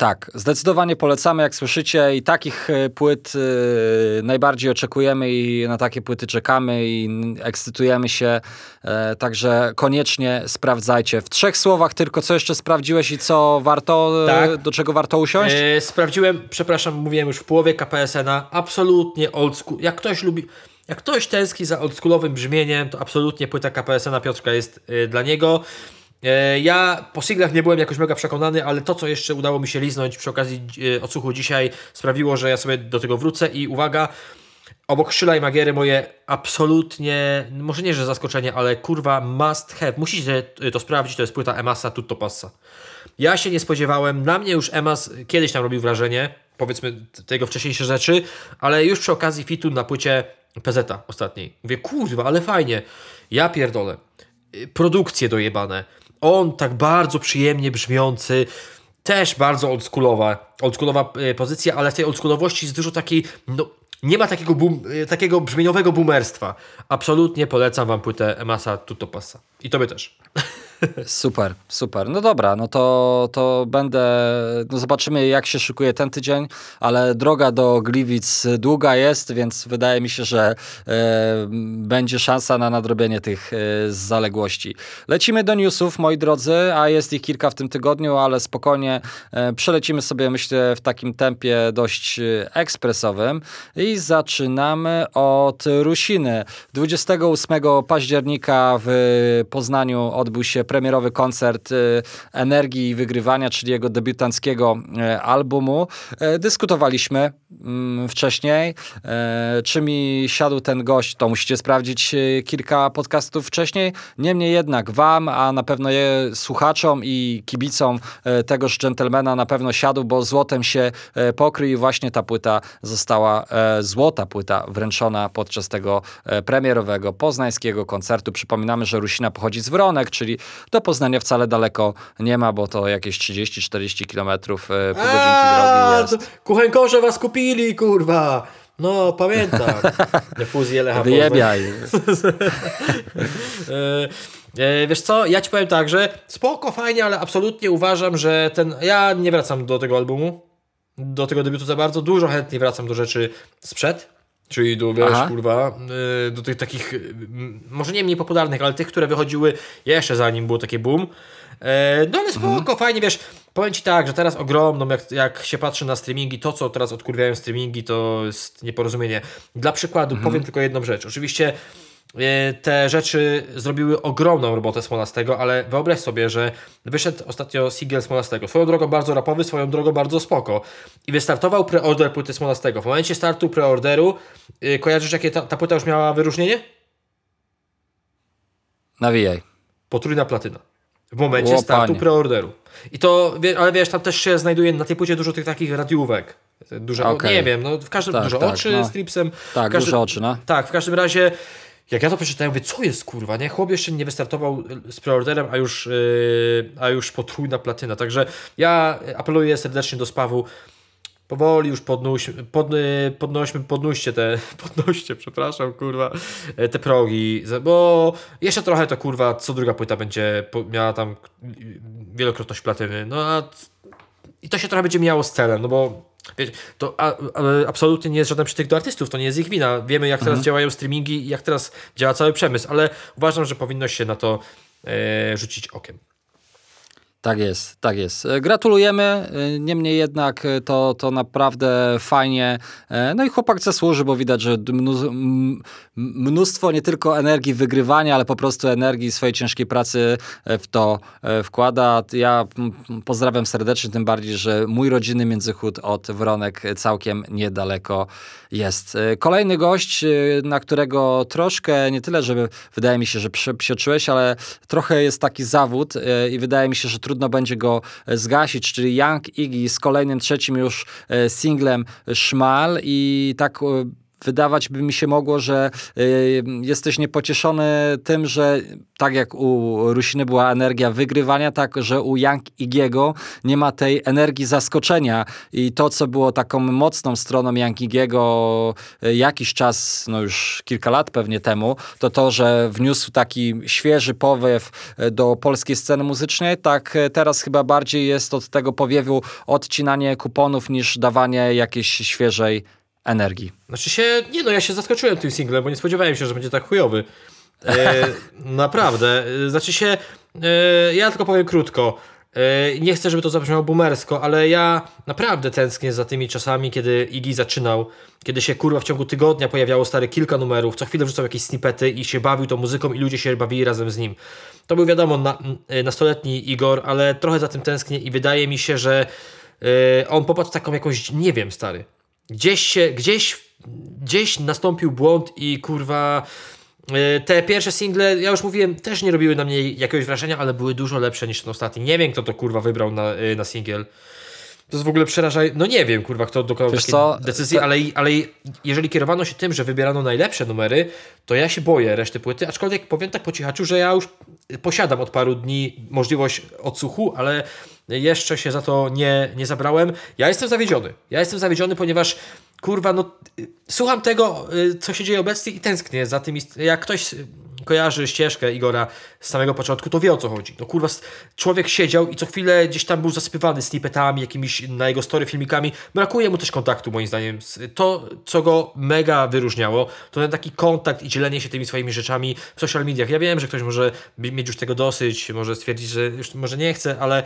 Tak, zdecydowanie polecamy, jak słyszycie, i takich e, płyt y, najbardziej oczekujemy i na takie płyty czekamy i ekscytujemy się, y, także koniecznie sprawdzajcie. W trzech słowach tylko, co jeszcze sprawdziłeś i co warto, tak. do czego warto usiąść? sprawdziłem, przepraszam, mówiłem już w połowie KPSN-a, absolutnie old school. Jak ktoś lubi, jak ktoś tęskni za oldschoolowym brzmieniem, to absolutnie płyta KPSN-a Piotrka jest y, dla niego. Y, ja po singlach nie byłem jakoś mega przekonany, ale to, co jeszcze udało mi się liznąć przy okazji y, odsłuchu dzisiaj, sprawiło, że ja sobie do tego wrócę i uwaga, obok Szyla i Magiery moje absolutnie, może nie, że zaskoczenie, ale kurwa must have. Musicie to sprawdzić, to jest płyta Emasa Tutto Passa. Ja się nie spodziewałem, na mnie już Emas kiedyś tam robił wrażenie, powiedzmy tego wcześniejsze rzeczy, ale już przy okazji fitu na płycie PZ ostatniej. Mówię, kurwa, ale fajnie. Ja pierdolę. Y, produkcje dojebane. On tak bardzo przyjemnie brzmiący, też bardzo oldschoolowa, oldschoolowa y, pozycja, ale w tej oldschoolowości jest dużo takiej, no, nie ma takiego, boom, y, takiego brzmieniowego boomerstwa. Absolutnie polecam wam płytę Emasa Tutopasa. I tobie też. Super, super. No dobra, no to, to będę, no zobaczymy jak się szykuje ten tydzień, ale droga do Gliwic długa jest, więc wydaje mi się, że e, będzie szansa na nadrobienie tych e, zaległości. Lecimy do newsów, moi drodzy, a jest ich kilka w tym tygodniu, ale spokojnie e, przelecimy sobie, myślę, w takim tempie dość e, ekspresowym i zaczynamy od Rusiny. 28 października w Poznaniu odbył się premierowy koncert y, Energii i Wygrywania, czyli jego debiutanckiego y, albumu. Y, dyskutowaliśmy mm, wcześniej, czy mi siadł ten gość, to musicie sprawdzić kilka podcastów wcześniej. Niemniej jednak wam, a na pewno je słuchaczom i kibicom tegoż dżentelmena na pewno siadł, bo złotem się pokrył i właśnie ta płyta została, złota płyta wręczona podczas tego premierowego poznańskiego koncertu. Przypominamy, że Rusina pochodzi z Wronek, czyli do Poznania wcale daleko nie ma, bo to jakieś 30-40 kilometrów e, pół godzinki drogi jest. Kuchenkorze was kupili, kurwa! No, pamiętam. Fuzję Lecha Wyjebiaj. E, e, wiesz co, ja ci powiem tak, że spoko, fajnie, ale absolutnie uważam, że ten... Ja nie wracam do tego albumu, do tego debiutu za bardzo. Dużo chętniej wracam do rzeczy sprzed. Czyli do, wiesz, Aha. kurwa, y, do tych takich, y, może nie mniej popularnych, ale tych, które wychodziły jeszcze zanim było takie boom. E, no ale spoko, mhm. fajnie, wiesz, powiem Ci tak, że teraz ogromną, jak, jak się patrzy na streamingi, to co teraz odkurwiają streamingi, to jest nieporozumienie. Dla przykładu mhm. powiem tylko jedną rzecz. Oczywiście te rzeczy zrobiły ogromną robotę Smolastego, ale wyobraź sobie, że wyszedł ostatnio single Smolastego. Swoją drogą bardzo rapowy, swoją drogą bardzo spoko. I wystartował preorder płyty Smolastego. W momencie startu preorderu, yy, kojarzysz jakie ta, ta płyta już miała wyróżnienie? Nawijaj. Potrójna platyna. W momencie o, startu panie. preorderu. I to, ale wiesz, tam też się znajduje na tej płycie dużo tych takich radiówek. Duże, okay. nie wiem, no w każdym tak, dużo tak, oczy no. z tripsem. Tak, każdy, dużo oczy, no. Tak, w każdym razie jak ja to przeczytałem, mówię, co jest kurwa, nie? Chłop jeszcze nie wystartował z preorderem, a już, yy, a już potrójna platyna. Także ja apeluję serdecznie do Spawu, powoli już podnoś, pod, podnośmy, podnoście te, podnoście, przepraszam, kurwa, te progi, bo jeszcze trochę to kurwa, co druga płyta będzie miała tam wielokrotność platyny, no a i to się trochę będzie miało z celem, no bo Wiecie, to a, a, absolutnie nie jest żaden przytyk do artystów, to nie jest ich wina. Wiemy, jak teraz mhm. działają streamingi i jak teraz działa cały przemysł, ale uważam, że powinno się na to e, rzucić okiem. Tak jest, tak jest. E, gratulujemy, e, niemniej jednak e, to, to naprawdę fajnie. No i chłopak zasłuży, bo widać, że mnóstwo nie tylko energii wygrywania, ale po prostu energii swojej ciężkiej pracy w to wkłada. Ja pozdrawiam serdecznie, tym bardziej, że mój rodzinny Międzychód od Wronek całkiem niedaleko jest. Kolejny gość, na którego troszkę, nie tyle, żeby wydaje mi się, że psioczyłeś, ale trochę jest taki zawód i wydaje mi się, że trudno będzie go e, zgasić, czyli Young Iggy z kolejnym trzecim już e, singlem Szmal i tak e, wydawać by mi się mogło, że y, jesteś niepocieszony tym, że tak jak u Rusiny była energia wygrywania, tak, że u Young Igiego nie ma tej energii zaskoczenia. I to, co było taką mocną stroną Young Igiego y, jakiś czas, no już kilka lat pewnie temu, to to, że wniósł taki świeży powiew y, do polskiej sceny muzycznej, tak teraz chyba bardziej jest od tego powiewu odcinanie kuponów niż dawanie jakiejś świeżej energii. Znaczy się, nie no, ja się zaskoczyłem tym singlem, bo nie spodziewałem się, że będzie tak chujowy. E, naprawdę. Znaczy się, e, ja tylko powiem krótko. E, nie chcę, żeby to zabrzmiało boomersko, ale ja naprawdę tęsknię za tymi czasami, kiedy Iggy zaczynał, kiedy się kurwa w ciągu tygodnia pojawiało stare kilka numerów, co chwilę wrzucał jakieś snippety i się bawił tą muzyką i ludzie się bawili razem z nim. To był wiadomo na, e, nastoletni Igor, ale trochę za tym tęsknię i wydaje mi się, że e, on popatrz taką jakąś, nie wiem stary, Gdzieś się, gdzieś, gdzieś nastąpił błąd i kurwa e, te pierwsze single, ja już mówiłem, też nie robiły na mnie jakiegoś wrażenia, ale były dużo lepsze niż ten ostatni. Nie wiem, kto to kurwa wybrał na, e, na singiel. To jest w ogóle przerażające. No nie wiem, kurwa, kto dokonał takiej co? decyzji, ale, ale jeżeli kierowano się tym, że wybierano najlepsze numery, to ja się boję reszty płyty, aczkolwiek powiem tak po cichaczu, że ja już posiadam od paru dni możliwość odsłuchu, ale jeszcze się za to nie, nie zabrałem. Ja jestem zawiedziony. Ja jestem zawiedziony, ponieważ kurwa, no słucham tego, y, co się dzieje obecnie i tęsknię za tym. Jak ktoś kojarzy ścieżkę Igora z samego początku, to wie o co chodzi. No kurwa, człowiek siedział i co chwilę gdzieś tam był zasypywany snippetami, jakimiś na jego story filmikami. Brakuje mu też kontaktu moim zdaniem. To, co go mega wyróżniało, to ten taki kontakt i dzielenie się tymi swoimi rzeczami w social mediach. Ja wiem, że ktoś może mieć już tego dosyć, może stwierdzić, że już może nie chce, ale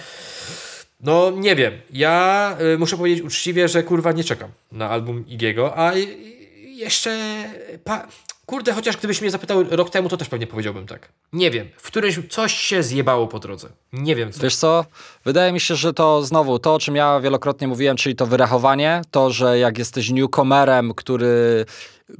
no nie wiem. Ja y, muszę powiedzieć uczciwie, że kurwa nie czekam na album Igiego, a jeszcze pa... Kurde, chociaż gdybyś mnie zapytał rok temu, to też pewnie powiedziałbym tak. Nie wiem. W którymś coś się zjebało po drodze. Nie wiem co. Wiesz co? Wydaje mi się, że to znowu to, o czym ja wielokrotnie mówiłem, czyli to wyrachowanie, to, że jak jesteś newcomerem, który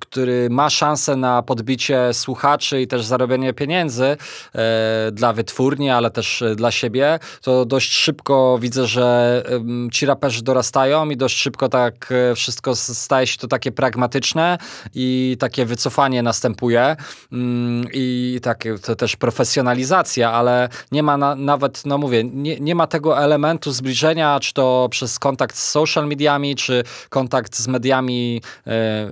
który ma szansę na podbicie słuchaczy i też zarobienie pieniędzy e, dla wytwórni, ale też e, dla siebie, to dość szybko widzę, że e, ci raperzy dorastają i dość szybko tak e, wszystko staje się to takie pragmatyczne i takie wycofanie następuje. Mm, i takie to też profesjonalizacja, ale nie ma na, nawet, no mówię, nie, nie ma tego elementu zbliżenia, czy to przez kontakt z social mediami, czy kontakt z mediami e, e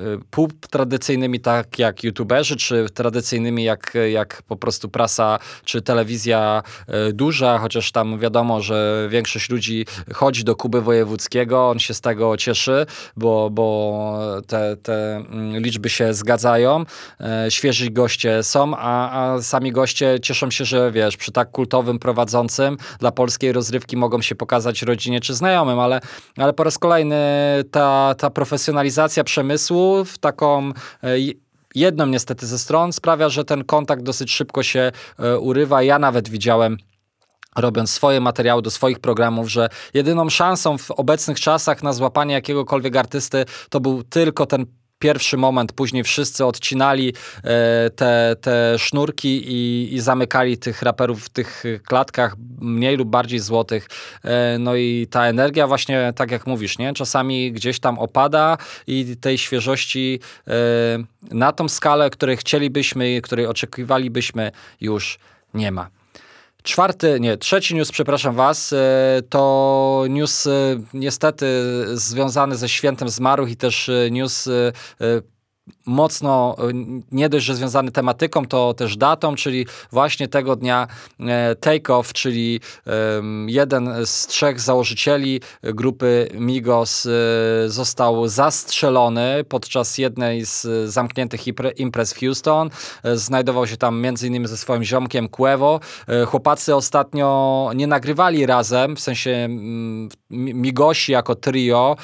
tradycyjnymi, tak jak youtuberzy, czy tradycyjnymi jak, jak po prostu prasa, czy telewizja e, duża, chociaż tam wiadomo, że większość ludzi chodzi do Kuby Wojewódzkiego, on się z tego cieszy, bo, bo te, te mm, liczby się zgadzają, e, świeży goście są, a, a sami goście cieszą się, że wiesz, przy tak kultowym prowadzącym dla polskiej rozrywki mogą się pokazać rodzinie czy znajomym, ale, ale po raz kolejny ta, ta profesjonalizacja przemysłu w taką Jedną niestety ze stron sprawia, że ten kontakt dosyć szybko się e, urywa. Ja nawet widziałem robiąc swoje materiały do swoich programów, że jedyną szansą w obecnych czasach na złapanie jakiegokolwiek artysty to był tylko ten pierwszy moment, później wszyscy odcinali e, te, te sznurki i, i zamykali tych raperów w tych klatkach mniej lub bardziej złotych. E, no i ta energia właśnie, tak jak mówisz, nie? czasami gdzieś tam opada i tej świeżości e, na tą skalę, której chcielibyśmy, której oczekiwalibyśmy już nie ma. Czwarty, nie, trzeci news, przepraszam Was, e, to news e, niestety związany ze świętem zmarłych i też e, news mocno nie dość, że związany tematyką, to też datą, czyli właśnie tego dnia Takeoff, czyli jeden z trzech założycieli grupy Migos został zastrzelony podczas jednej z zamkniętych imprez w Houston. Znajdował się tam między innymi ze swoim ziomkiem Cuevo. Chłopacy ostatnio nie nagrywali razem, w sensie Migosi jako trio,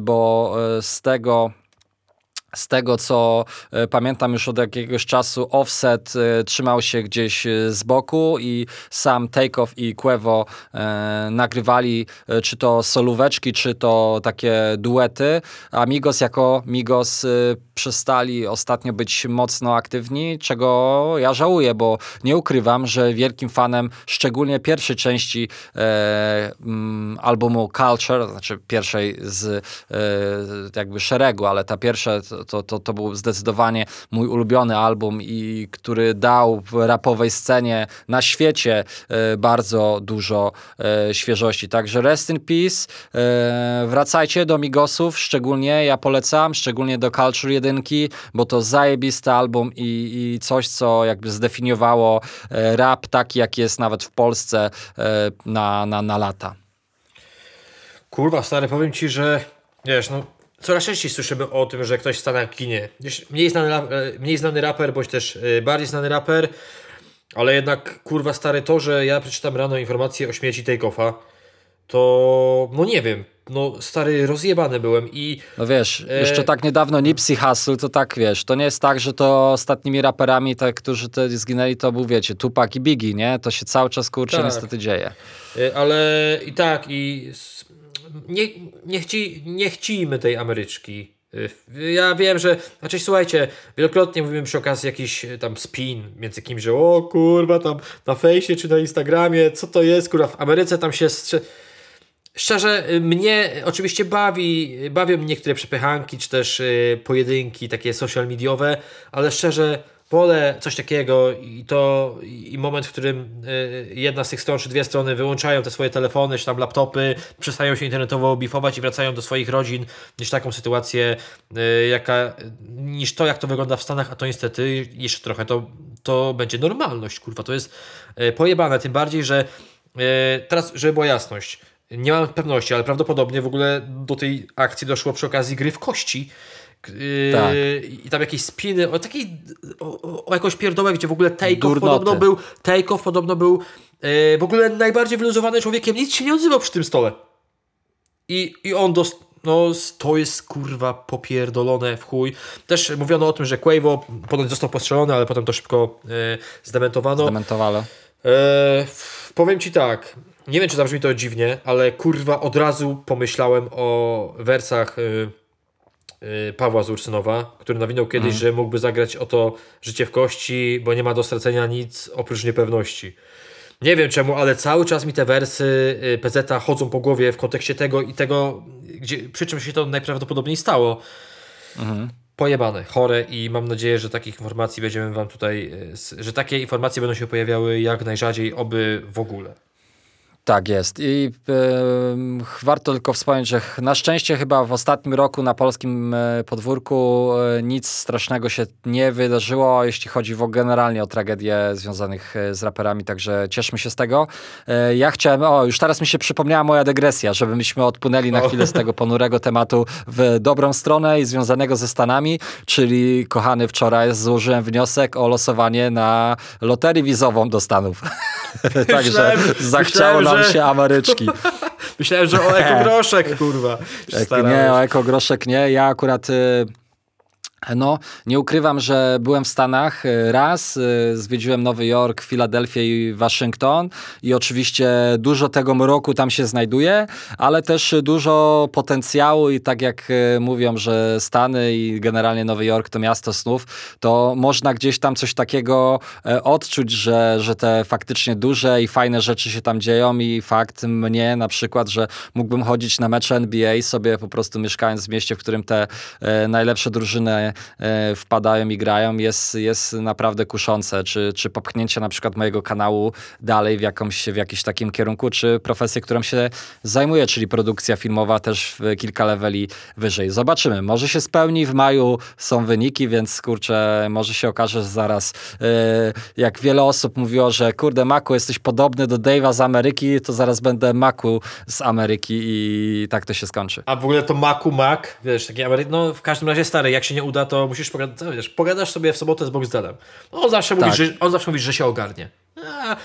bo z tego z tego, co e, pamiętam już od jakiegoś czasu, Offset e, trzymał się gdzieś e, z boku i sam Takeoff i Quevo nagrywali czy to solóweczki, czy to takie duety, a Migos jako Migos przestali ostatnio być mocno aktywni, czego ja żałuję, bo nie ukrywam, że wielkim fanem szczególnie pierwszej części e, mm, albumu Culture, znaczy pierwszej z e, jakby szeregu, ale ta pierwsza to, to, to był zdecydowanie mój ulubiony album i który dał w rapowej scenie na świecie e, bardzo dużo e, świeżości. Także rest in peace. E, wracajcie do Migosów, szczególnie ja polecam, szczególnie do Culture 1 jedynki, bo to zajebisty album i, i coś, co jakby zdefiniowało rap taki, jak jest nawet w Polsce na, na, na lata. Kurwa, stary, powiem ci, że wiesz, no coraz częściej słyszymy o tym, że ktoś w kinie. Mniej znany, e, mniej znany raper, bądź też bardziej znany raper, ale jednak, kurwa, stary, to, że ja przeczytam rano informację o śmierci Takeoffa, to no nie wiem, no stary, rozjebany byłem i... No wiesz, e... jeszcze tak niedawno Nipsey Hussle, to tak wiesz, to nie jest tak, że to ostatnimi raperami, tak, którzy te zginęli, to był wiecie, Tupac i Biggie, nie? To się cały czas, kurczę, tak. niestety dzieje. E, ale i tak, i nie, nie, chci, nie chcimy tej Ameryczki. E, ja wiem, że, znaczy słuchajcie, wielokrotnie mówimy przy okazji jakiś e, tam spin między kimś, że o kurwa tam na fejsie czy na Instagramie, co to jest, kurwa w Ameryce tam się strze Szczerze, y, mnie oczywiście bawi, bawią mnie niektóre przepychanki, czy też y, pojedynki takie social mediowe, ale szczerze wolę coś takiego i to i moment, w którym y, jedna z tych stron, czy dwie strony wyłączają te swoje telefony, czy tam laptopy, przestają się internetowo bifować i wracają do swoich rodzin, niż taką sytuację, jaka, niż to, jak to wygląda w Stanach, a to niestety jeszcze trochę to to będzie normalność, kurwa. To jest e, pojebane, tym bardziej, że teraz, żeby była jasność, nie mam pewności, ale prawdopodobnie w ogóle do tej akcji doszło przy okazji gry w kości. Yy, tak. I tam jakieś spiny, o takiej, o, o jakąś pierdołę, gdzie w ogóle Takeoff podobno był, Takeoff podobno był yy, w ogóle najbardziej wyluzowanym człowiekiem, nic się nie odzywał przy tym stole. I, i on dost, no to jest kurwa popierdolone w chuj. Też mówiono o tym, że Quavo ponoć został postrzelony, ale potem to szybko yy, zdementowano. Zdementowano. E, powiem ci tak, nie wiem czy zabrzmi to dziwnie, ale kurwa od razu pomyślałem o wersach Pawła z Ursynowa, który nawinął kiedyś, mm. że mógłby zagrać o to życie w kości, bo nie ma do stracenia nic oprócz niepewności. Nie wiem czemu, ale cały czas mi te wersy y, PZ chodzą po głowie w kontekście tego i tego, gdzie, przy czym się to najprawdopodobniej stało. Mhm pojebane, chore i mam nadzieję, że takich informacji będziemy Wam tutaj, że takie informacje będą się pojawiały jak najrzadziej, oby w ogóle. Tak jest. I e, warto tylko wspomnieć, że na szczęście chyba w ostatnim roku na polskim e, podwórku e, nic strasznego się nie wydarzyło, jeśli chodzi w, generalnie o tragedie związanych e, z raperami, także cieszmy się z tego. Ja chciałem, o już teraz mi się przypomniała moja dygresja, żebyśmy odpłynęli na chwilę z tego ponurego tematu w dobrą stronę i związanego ze Stanami, czyli kochany wczoraj złożyłem wniosek o losowanie na loterię wizową do Stanów. także zachciało nam że... się. Myślałem, że o ekogroszek, kurwa. Nie, o ekogroszek nie. Ja akurat... Y no, nie ukrywam, że byłem w Stanach y, raz, y, zwiedziłem Nowy Jork, Filadelfię i Waszyngton i oczywiście dużo tego mroku tam się znajduje, ale też dużo potencjału i tak jak y, mówią, że Stany i generalnie Nowy Jork to miasto snów, to można gdzieś tam coś takiego e, odczuć, że, że te faktycznie duże i fajne rzeczy się tam dzieją i fakt mnie na przykład, że mógłbym chodzić na mecze NBA sobie po prostu mieszkając w mieście, w którym te e, najlepsze drużyny E, wpadają i grają, jest, jest naprawdę kuszące. Czy, czy popchnięcie na przykład mojego kanału dalej w, jakąś, w jakimś takim kierunku, czy profesję, którą się zajmuję, czyli produkcja filmowa też kilka leveli wyżej. Zobaczymy. Może się spełni, w maju są wyniki, więc kurczę, może się okaże, że zaraz yy, jak wiele osób mówiło, że kurde Maku, jesteś podobny do Dave'a z Ameryki, to zaraz będę Maku z Ameryki i tak to się skończy. A w ogóle to Maku Mac, wiesz, taki Ameryk, no w każdym razie stary, jak się nie uda, to musisz pogadać, wiesz, pogadasz sobie w sobotę z Boxdelem. On zawsze, tak. mówi, że, on zawsze mówi, że się ogarnie. A,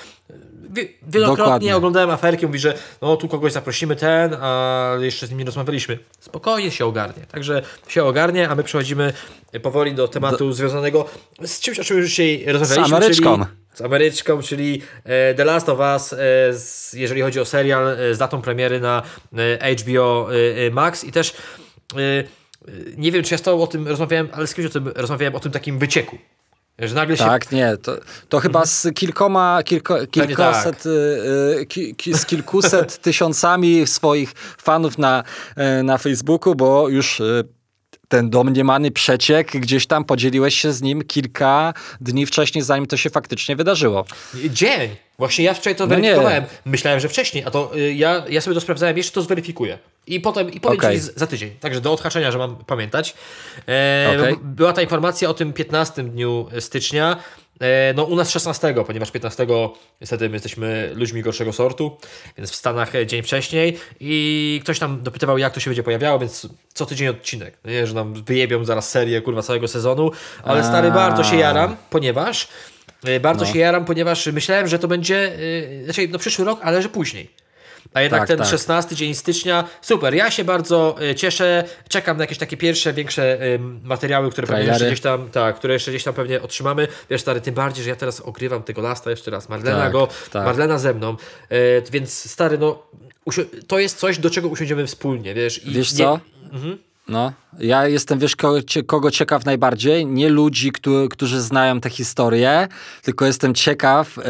wielokrotnie Dokładnie. oglądałem aferki, mówi, że no tu kogoś zaprosimy ten, a jeszcze z nim nie rozmawialiśmy. Spokojnie się ogarnie. Także się ogarnie, a my przechodzimy powoli do tematu do... związanego z czymś, o czym już dzisiaj rozmawialiśmy. Z Ameryczką. Czyli z Ameryczką, czyli e, The Last of Us, e, jeżeli chodzi o serial, e, z datą premiery na HBO Max i też nie wiem, czy ja z tobą o tym rozmawiałem, ale z kimś o tym rozmawiałem, o tym takim wycieku. Że nagle się... Tak, nie, to, to chyba z kilkoma, kilko, kilkoset, tak. y, ki, ki, z kilkuset tysiącami swoich fanów na, y, na Facebooku, bo już y, ten domniemany przeciek, gdzieś tam podzieliłeś się z nim kilka dni wcześniej, zanim to się faktycznie wydarzyło. Dzień! Właśnie ja wczoraj to no weryfikowałem. Nie. Myślałem, że wcześniej, a to y, ja, ja sobie to sprawdzałem, jeszcze to zweryfikuję. I potem i powiem okay. ci za tydzień. Także do odhaczenia, że mam pamiętać. E, okay. Była ta informacja o tym 15 dniu stycznia. E, no u nas 16, ponieważ 15 niestety my jesteśmy ludźmi gorszego sortu, więc w Stanach dzień wcześniej i ktoś tam dopytywał jak to się będzie pojawiało, więc co tydzień odcinek. Nie, że nam wyjebią zaraz serię kurwa całego sezonu, ale stary bardzo się jaram, ponieważ e, bardzo no. się jaram, ponieważ myślałem, że to będzie, yy, znaczy no przyszły rok, ale że później. A jednak tak, ten tak. 16 dzień stycznia, super. Ja się bardzo y, cieszę. Czekam na jakieś takie pierwsze, większe materiały, które pewnie jeszcze gdzieś tam, tak, które jeszcze gdzieś tam pewnie otrzymamy. Wiesz, stary, tym bardziej, że ja teraz ogrywam tego lasta jeszcze raz. Marlena tak, go, tak. Marlena ze mną. Y, więc stary, no, to jest coś, do czego usiądziemy wspólnie, wiesz. I wiesz nie... co? Mhm. No, ja jestem, wiesz, kogo, ciekaw najbardziej? Nie ludzi, którzy, którzy znają tę historię, tylko jestem ciekaw e,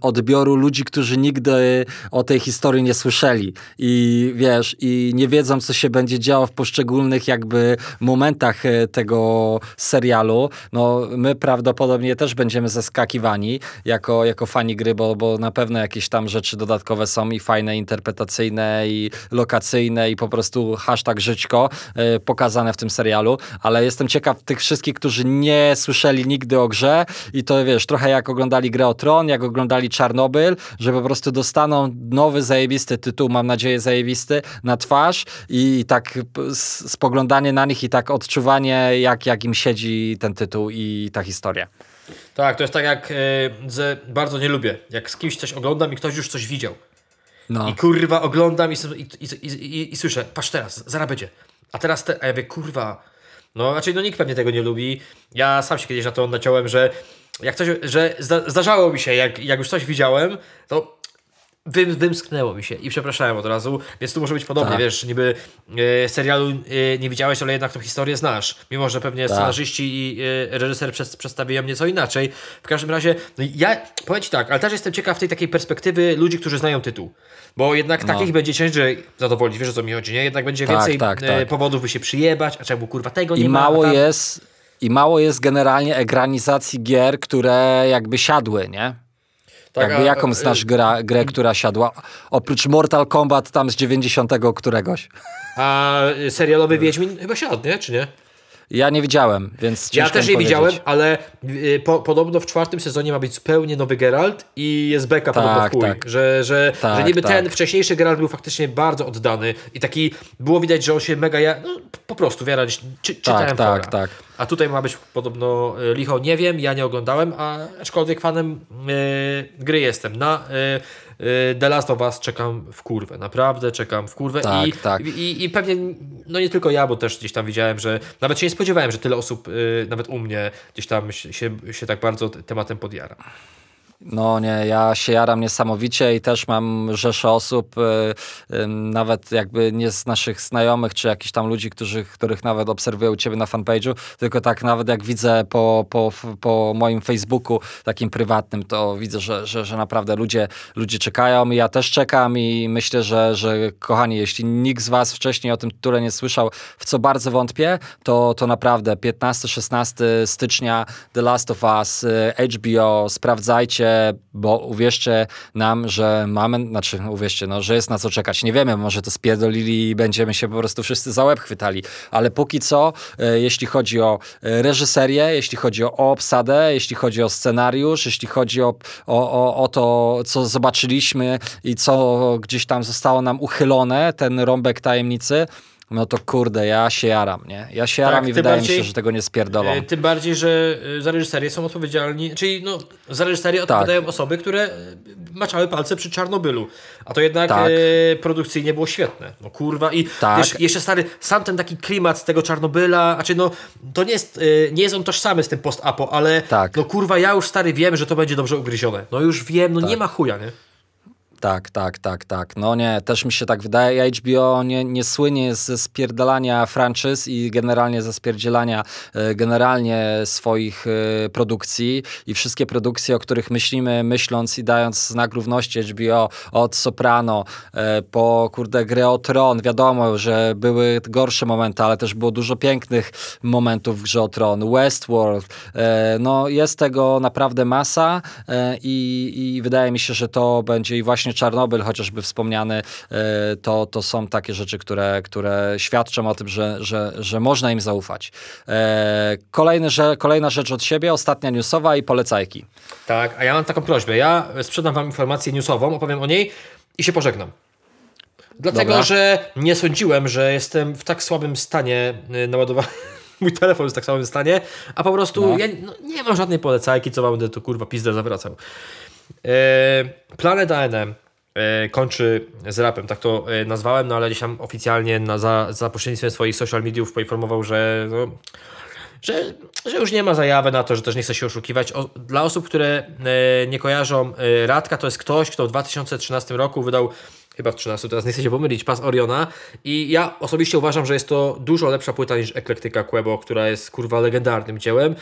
odbioru ludzi, którzy nigdy o tej historii nie słyszeli i wiesz, i nie wiedzą, co się będzie działo w poszczególnych jakby momentach e, tego serialu. No, my prawdopodobnie też będziemy zaskakiwani jako, jako fani gry, bo, bo na pewno jakieś tam rzeczy dodatkowe są i fajne, interpretacyjne i lokacyjne i po prostu hashtag żyćko e, pokazane w tym serialu, ale jestem ciekaw tych wszystkich, którzy nie słyszeli nigdy o grze i to wiesz, trochę jak oglądali grę o Tron, jak oglądali Czarnobyl, że po prostu dostaną nowy zajebisty tytuł, mam nadzieję zajebisty, na twarz i tak spoglądanie na nich i tak odczuwanie, jak, jak im siedzi ten tytuł i ta historia. Tak, to jest tak jak, że bardzo nie lubię, jak z kimś coś oglądam i ktoś już coś widział. No. I kurwa oglądam i, i, i, i, i słyszę, patrz teraz, zaraz będzie. A teraz, te, a ja mówię, kurwa, no raczej znaczy, no nikt pewnie tego nie lubi. Ja sam się kiedyś na to naciąłem, że jak coś, że zdarzało mi się, jak, jak już coś widziałem, to Wym, wymsknęło mi się i przepraszałem od razu, więc tu może być podobnie, tak. wiesz, niby e, serialu e, nie widziałeś, ale jednak tą historię znasz, mimo że pewnie tak. scenarzyści i e, reżyser przez, przedstawiają nieco inaczej. W każdym razie, no ja powiem Ci tak, ale też jestem ciekaw tej takiej perspektywy ludzi, którzy znają tytuł, bo jednak no. takich będzie ciężej zadowolić, wiesz o co mi chodzi, nie? Jednak będzie tak, więcej tak, tak, powodów, by się przyjebać, a czemu kurwa tego nie I ma. I mało jest, i mało jest generalnie egranizacji gier, które jakby siadły, nie? Tak, Jakby jaką znasz gra, grę, która siadła? Oprócz Mortal Kombat tam z 90 któregoś. A serialowy Wiedźmin chyba siadł, nie? Czy nie? Ja nie widziałem, więc Ja też nie widziałem, ale y, po, podobno w czwartym sezonie ma być zupełnie nowy Geralt i jest beka tak, podobno w chuj, tak. że, że, tak, że niby tak. ten wcześniejszy Geralt był faktycznie bardzo oddany i taki było widać, że on się mega ja, no, po prostu wiara, czy, czytałem tak, tak, tak. A tutaj ma być podobno y, licho, nie wiem, ja nie oglądałem, a aczkolwiek fanem yy, gry jestem. Na Y, The Last of Us czekam w kurwę, naprawdę czekam w kurwę tak, i, tak. I, i, pewnie, no nie tylko ja, bo też gdzieś tam widziałem, że nawet się nie spodziewałem, że tyle osób, y, nawet u mnie gdzieś tam się, się tak bardzo tematem podjara. No nie, ja się jaram niesamowicie i też mam rzesze osób, y, nawet jakby nie z naszych znajomych, czy jakichś tam ludzi, którzy, których nawet obserwuję u Ciebie na fanpage'u, tylko tak nawet jak widzę po, po, po moim Facebooku takim prywatnym, to widzę, że, że, że naprawdę ludzie, ludzie czekają i ja też czekam i myślę, że, że kochani, jeśli nikt z Was wcześniej o tym tytule nie słyszał, w co bardzo wątpię, to, to naprawdę 15-16 stycznia The Last of Us, HBO, sprawdzajcie, bo uwierzcie nam, że mamy, znaczy uwierzcie, no, że jest na co czekać. Nie wiemy, może to spierdolili i będziemy się po prostu wszyscy za łeb chwytali, ale póki co, e, jeśli chodzi o e, reżyserię, jeśli chodzi o, obsadę, jeśli chodzi o scenariusz, jeśli chodzi o, o, o, o to, co zobaczyliśmy i co gdzieś tam zostało nam uchylone, ten rąbek tajemnicy, no to kurde, ja się jaram, nie? Ja się jaram tak, i wydaje bardziej, mi się, że tego nie spierdolą. E, tym bardziej, że e, za reżyserię są odpowiedzialni, czyli no, za reżyserię tak. odpowiadają osoby, które e, maczały palce przy Czarnobylu. A to jednak tak. e, produkcyjnie było świetne. No kurwa i tak. wiesz, jeszcze stary, sam ten taki klimat tego Czarnobyla, znaczy no, to nie jest, e, nie jest on tożsamy z tym post-apo, ale tak. no kurwa, ja już stary wiem, że to będzie dobrze ugryzione. No już wiem, no nie tak. ma chuja, nie? Tak, tak, tak, tak. No nie, też mi się tak wydaje. HBO nie, nie słynie ze spierdalania franczyz i generalnie ze spierdzielania e, generalnie swoich e, produkcji i wszystkie produkcje, o których myślimy, myśląc i dając znak równości HBO od Soprano e, po kurde grę o Tron. Wiadomo, że były gorsze momenty, ale też było dużo pięknych momentów w grze o Tron. Westworld. No jest tego naprawdę masa i, i wydaje mi się, że to będzie i właśnie Czarnobyl chociażby wspomniany, e, to, to są takie rzeczy, które, które świadczą o tym, że, że, że można im zaufać. E, kolejny, że, kolejna rzecz od siebie, ostatnia newsowa i polecajki. Tak, a ja mam taką prośbę. Ja sprzedam wam informację newsową, opowiem o niej i się pożegnam. Dlatego, Dobra. że nie sądziłem, że jestem w tak słabym stanie e, naładowany. Mój telefon jest w tak samym stanie, a po prostu no. ja no, nie mam żadnej polecajki, co mam będę tu kurwa pizdę zawracał. Planet ANM kończy z rapem, tak to e, nazwałem, no ale gdzieś tam oficjalnie na, za, za pośrednictwem swoich social mediów poinformował, że, no, że, że już nie ma zajawy na to, że też nie chce się oszukiwać. O, dla osób, które e, nie kojarzą, Radka to jest ktoś, kto w 2013 roku wydał chyba w 13, teraz nie chcę się pomylić, Pas Oriona i ja osobiście uważam, że jest to dużo lepsza płyta niż Eklektyka Quebo, która jest kurwa legendarnym dziełem.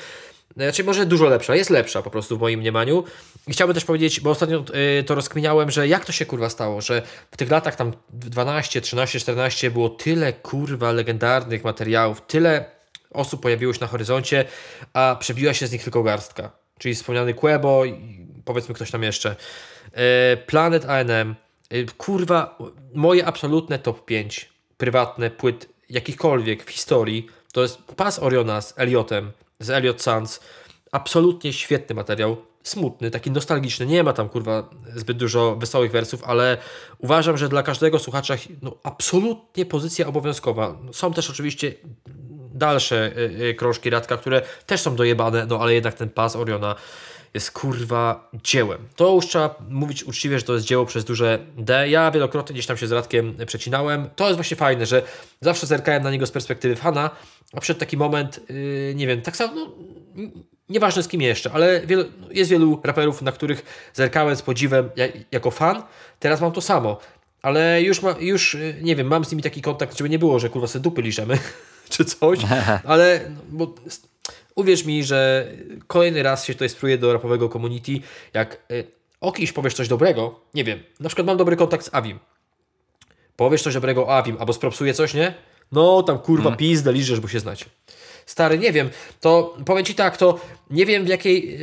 Znaczy może dużo lepsza, jest lepsza po prostu w moim mniemaniu. I chciałbym też powiedzieć, bo ostatnio y, to rozkminiałem, że jak to się kurwa stało, że w tych latach tam 12, 13, 14 było tyle kurwa legendarnych materiałów, tyle osób pojawiło się na horyzoncie, a przebiła się z nich tylko garstka. Czyli wspomniany Quebo i powiedzmy ktoś tam jeszcze. Y, Planet ANM, y, kurwa, moje absolutne top 5 prywatne płyt jakichkolwiek w historii, to jest Pas Oriona z Eliotem, z Elliot Sands. Absolutnie świetny materiał. Smutny, taki nostalgiczny. Nie ma tam kurwa zbyt dużo wesołych wersów, ale uważam, że dla każdego słuchacza no, absolutnie pozycja obowiązkowa. Są też oczywiście dalsze y, y, krążki Radka, które też są dojebane, no ale jednak ten pas Oriona jest kurwa dziełem. To już trzeba mówić uczciwie, że to jest dzieło przez duże D. Ja wielokrotnie gdzieś tam się z Radkiem przecinałem. To jest właśnie fajne, że zawsze zerkałem na niego z perspektywy fana, a przed taki moment, yy, nie wiem, tak samo, no, nieważne z kim jeszcze, ale wielu, jest wielu raperów, na których zerkałem z podziwem jako fan. Teraz mam to samo. Ale już, ma, już y, nie wiem, mam z nimi taki kontakt, żeby nie było, że kurwa sobie dupy liżemy, czy coś, ale no, bo uwierz mi, że kolejny raz się to spruje do rapowego community, jak y, o kimś powiesz coś dobrego, nie wiem, na przykład mam dobry kontakt z Avim, powiesz coś dobrego o Avim, albo spropsuje coś, nie? No, tam kurwa hmm. pizdę liżesz, bo się znacie. Stary, nie wiem, to powiem Ci tak, to nie wiem w jakiej,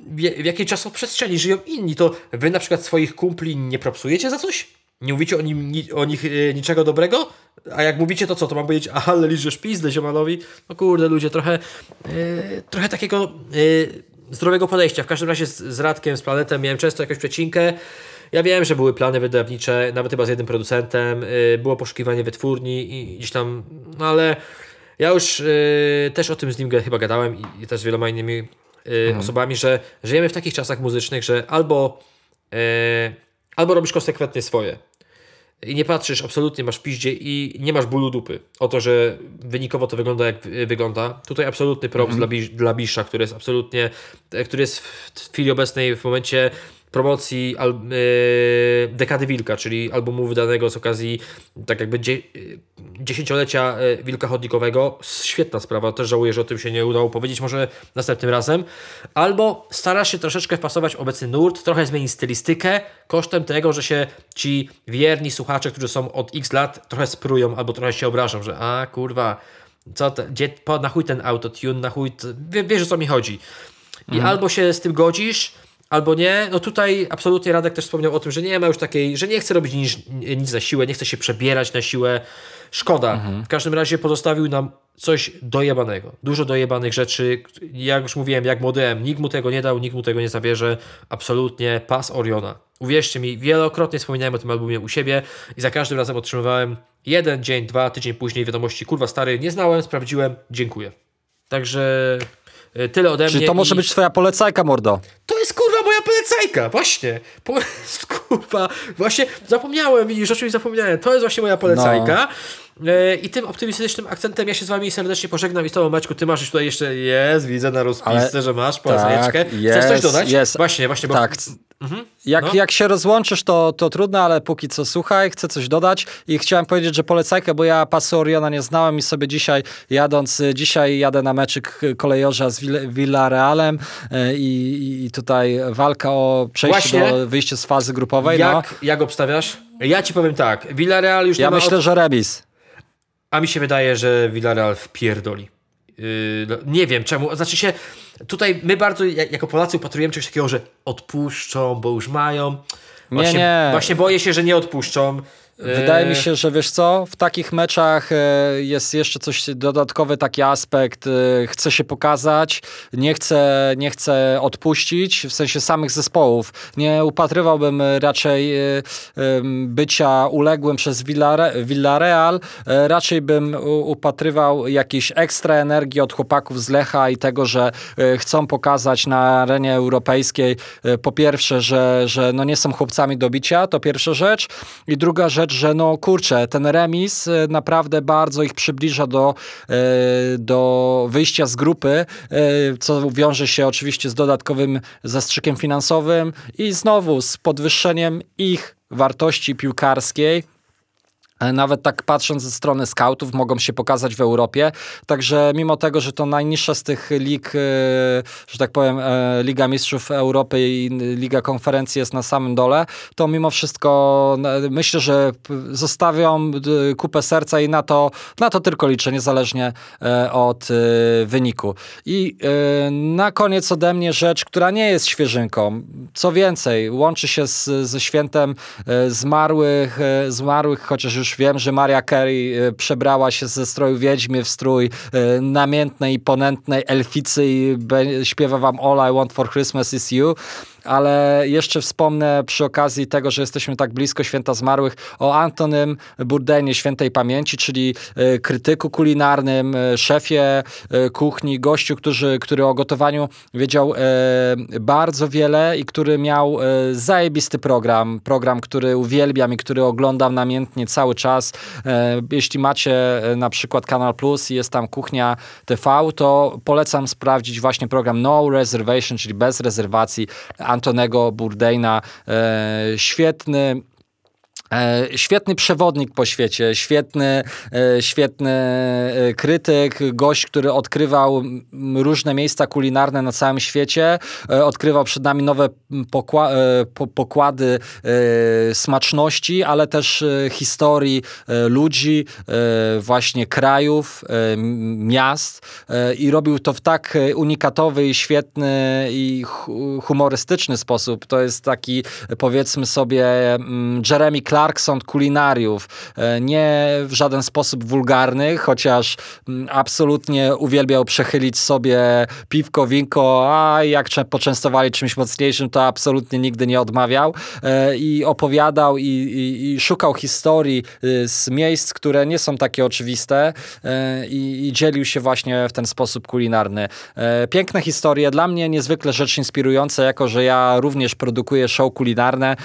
yy, w jakiej czasoprzestrzeni żyją inni, to Wy na przykład swoich kumpli nie propsujecie za coś? Nie mówicie o, nim, o nich yy, niczego dobrego? A jak mówicie, to co? To mam powiedzieć, aha, ale liżesz pizdę ziomalowi? No kurde, ludzie, trochę, yy, trochę takiego yy, zdrowego podejścia. W każdym razie z, z Radkiem, z Planetem miałem często jakąś przecinkę. Ja wiem, że były plany wydawnicze, nawet chyba z jednym producentem, yy, było poszukiwanie wytwórni i gdzieś tam, no ale ja już też o tym z nim chyba gadałem i, i też z wieloma innymi mhm. osobami, że żyjemy w takich czasach muzycznych, że albo, albo robisz konsekwentnie swoje i nie patrzysz, absolutnie masz piździe i nie masz bólu dupy o to, że wynikowo to wygląda jak wygląda. Tutaj absolutny props mhm. dla, dla Bisza, który jest absolutnie, który jest w chwili obecnej w momencie promocji al, yy, Dekady Wilka, czyli albumu wydanego z okazji tak jakby dzie, dziesięciolecia e, Wilka Chodnikowego. Świetna sprawa, też żałuję, że o tym się nie udało powiedzieć, może następnym razem. Albo starasz się troszeczkę wpasować obecny nurt, trochę zmienić stylistykę, kosztem tego, że się ci wierni słuchacze, którzy są od x lat, trochę sprują albo trochę się obrażą, że a kurwa, co te, gdzie, po, na chuj ten autotune, na chuj, wie, wiesz o co mi chodzi. I mhm. albo się z tym godzisz, albo nie. No tutaj absolutnie Radek też wspomniał o tym, że nie ma już takiej, że nie chce robić nic, nic na siłę, nie chce się przebierać na siłę. Szkoda. Mhm. W każdym razie pozostawił nam coś dojebanego. Dużo dojebanych rzeczy. Jak już mówiłem, jak młodym, nikt mu tego nie dał, nikt mu tego nie zabierze. Absolutnie pas Oriona. Uwierzcie mi, wielokrotnie wspominałem o tym albumie u siebie i za każdym razem otrzymywałem jeden dzień, dwa, tydzień później wiadomości, kurwa stary, nie znałem, sprawdziłem, dziękuję. Także tyle ode mnie. Czy to może być twoja polecajka, mordo? To jest kurwa moja polecajka, właśnie. Po, kurwa, właśnie zapomniałem i rzeczywiście zapomniałem. To jest właśnie moja polecajka. No. E, I tym optymistycznym akcentem ja się z wami serdecznie pożegnam i z tobą Maćku, ty masz już tutaj jeszcze, jest, widzę na rozpisce, Ale... że masz polecajeczkę. Tak, Chcesz coś dodać? Jest. Właśnie, właśnie. Bo... Tak. Mhm. Jak, no. jak się rozłączysz, to, to trudno, ale póki co słuchaj, chcę coś dodać i chciałem powiedzieć, że polecajkę, bo ja pasu Oriona nie znałem i sobie dzisiaj jadąc, dzisiaj jadę na meczyk kolejorza z Villarealem e, i, i tutaj walka o przejście Właśnie. do wyjście z fazy grupowej. Jak, no. jak obstawiasz? Ja ci powiem tak, Villarreal już Ja myślę, od... że remis. A mi się wydaje, że Villarreal wpierdoli. Yy, no, nie wiem czemu, znaczy się, tutaj my bardzo jako Polacy upatrujemy czegoś takiego, że odpuszczą, bo już mają. Właśnie, nie, nie. właśnie boję się, że nie odpuszczą. Wydaje mi e, się, że wiesz co, w takich meczach e, jest jeszcze coś dodatkowy taki aspekt, e, chce się pokazać, nie chce, nie chce odpuścić, w sensie samych zespołów. Nie upatrywałbym raczej bycia uległym przez Villarreal, raczej bym upatrywał jakiejś ekstra energii od chłopaków z Lecha i tego, że chcą pokazać na arenie europejskiej po pierwsze, że, że no nie są chłopcami do bicia, to pierwsza rzecz i druga rzecz, rzecz, że no kurczę, ten remis e, naprawdę bardzo ich przybliża do, e, do wyjścia z grupy, e, co wiąże się oczywiście z dodatkowym zastrzykiem finansowym i znowu z podwyższeniem ich wartości piłkarskiej nawet tak patrząc ze strony scoutów, mogą się pokazać w Europie. Także mimo tego, że to najniższa z tych lig, e, że tak powiem, e, Liga Mistrzów Europy i Liga Konferencji jest na samym dole, to mimo wszystko myślę, że zostawią kupę serca i na to, na to tylko liczę, niezależnie e, od wyniku. I na koniec ode mnie rzecz, która nie jest świeżynką. Co więcej, łączy się z, ze świętem zmarłych, zmarłych, chociaż już już wiem, że Maria Carey przebrała się ze stroju wiedźmy w strój namiętnej, ponętnej elficy i śpiewa wam All I Want For Christmas Is You ale jeszcze wspomnę przy okazji tego, że jesteśmy tak blisko święta zmarłych, o Antonym Burdenie świętej pamięci, czyli e, krytyku kulinarnym, e, szefie e, kuchni, gościu, który, który o gotowaniu wiedział bardzo wiele i który miał zajebisty program, program, który uwielbiam i który oglądam namiętnie cały czas. Jeśli macie na przykład Kanal Plus i jest tam kuchnia TV, to polecam sprawdzić właśnie program No Reservation, czyli bez rezerwacji Antonego Bourdaina, e, świetny świetny przewodnik po świecie, świetny, e, świetny e, krytyk, gość, który odkrywał różne miejsca kulinarne na całym świecie, odkrywał przed nami nowe pokłady smaczności, ale też historii ludzi, właśnie krajów, miast i robił to w tak unikatowy świetny i humorystyczny sposób. To jest taki, powiedzmy sobie, Jeremy Clark Clarkson kulinariów, e, nie w żaden sposób wulgarny, chociaż mm, absolutnie uwielbiał przechylić sobie piwko, winko, a jak poczęstowali czymś mocniejszym, to absolutnie nigdy nie odmawiał e, i opowiadał i, i, i szukał historii y, z miejsc, które nie są takie oczywiste e, i, i dzielił się właśnie w ten sposób kulinarny. Piękne historie, dla mnie niezwykle rzecz inspirująca, jako że ja również produkuję show kulinarne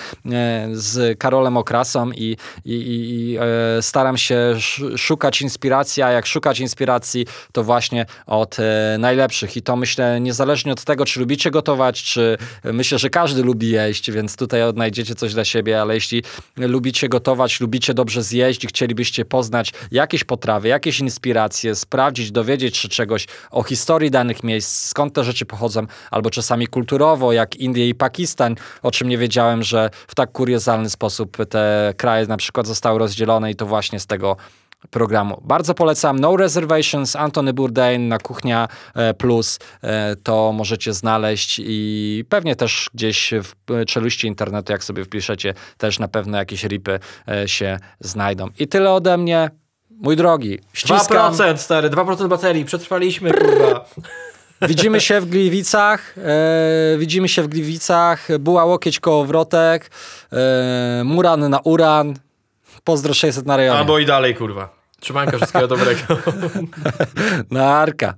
z Karolem Okra i, i, i e, staram się szukać inspiracji, a jak szukać inspiracji, to właśnie od e, najlepszych. I to myślę, niezależnie od tego, czy lubicie gotować, czy myślę, że każdy lubi jeść, więc tutaj odnajdziecie coś dla siebie, ale jeśli lubicie gotować, lubicie dobrze zjeść i chcielibyście poznać jakieś potrawy, jakieś inspiracje, sprawdzić, dowiedzieć się czegoś o historii danych miejsc, skąd te rzeczy pochodzą, albo czasami kulturowo, jak Indie i Pakistan, o czym nie wiedziałem, że w tak kuriozalny sposób te kraje na przykład zostały rozdzielone i to właśnie z tego programu. Bardzo polecam No Reservations, Antony Bourdain na Kuchnia e, Plus. E, to możecie znaleźć i pewnie też gdzieś w czeluści internetu, jak sobie wpiszecie, też na pewno jakieś ripy e, się znajdą. I tyle ode mnie. Mój drogi, ściskam. 2% stary, 2% baterii, przetrwaliśmy, kurwa. Widzimy się w Gliwicach, e, widzimy się w Gliwicach, była łokieć kołowrotek, e, Muran na Uran, pozdro 600 na rejonie. Albo i dalej, kurwa. Trzymanka, wszystkiego dobrego. Narka.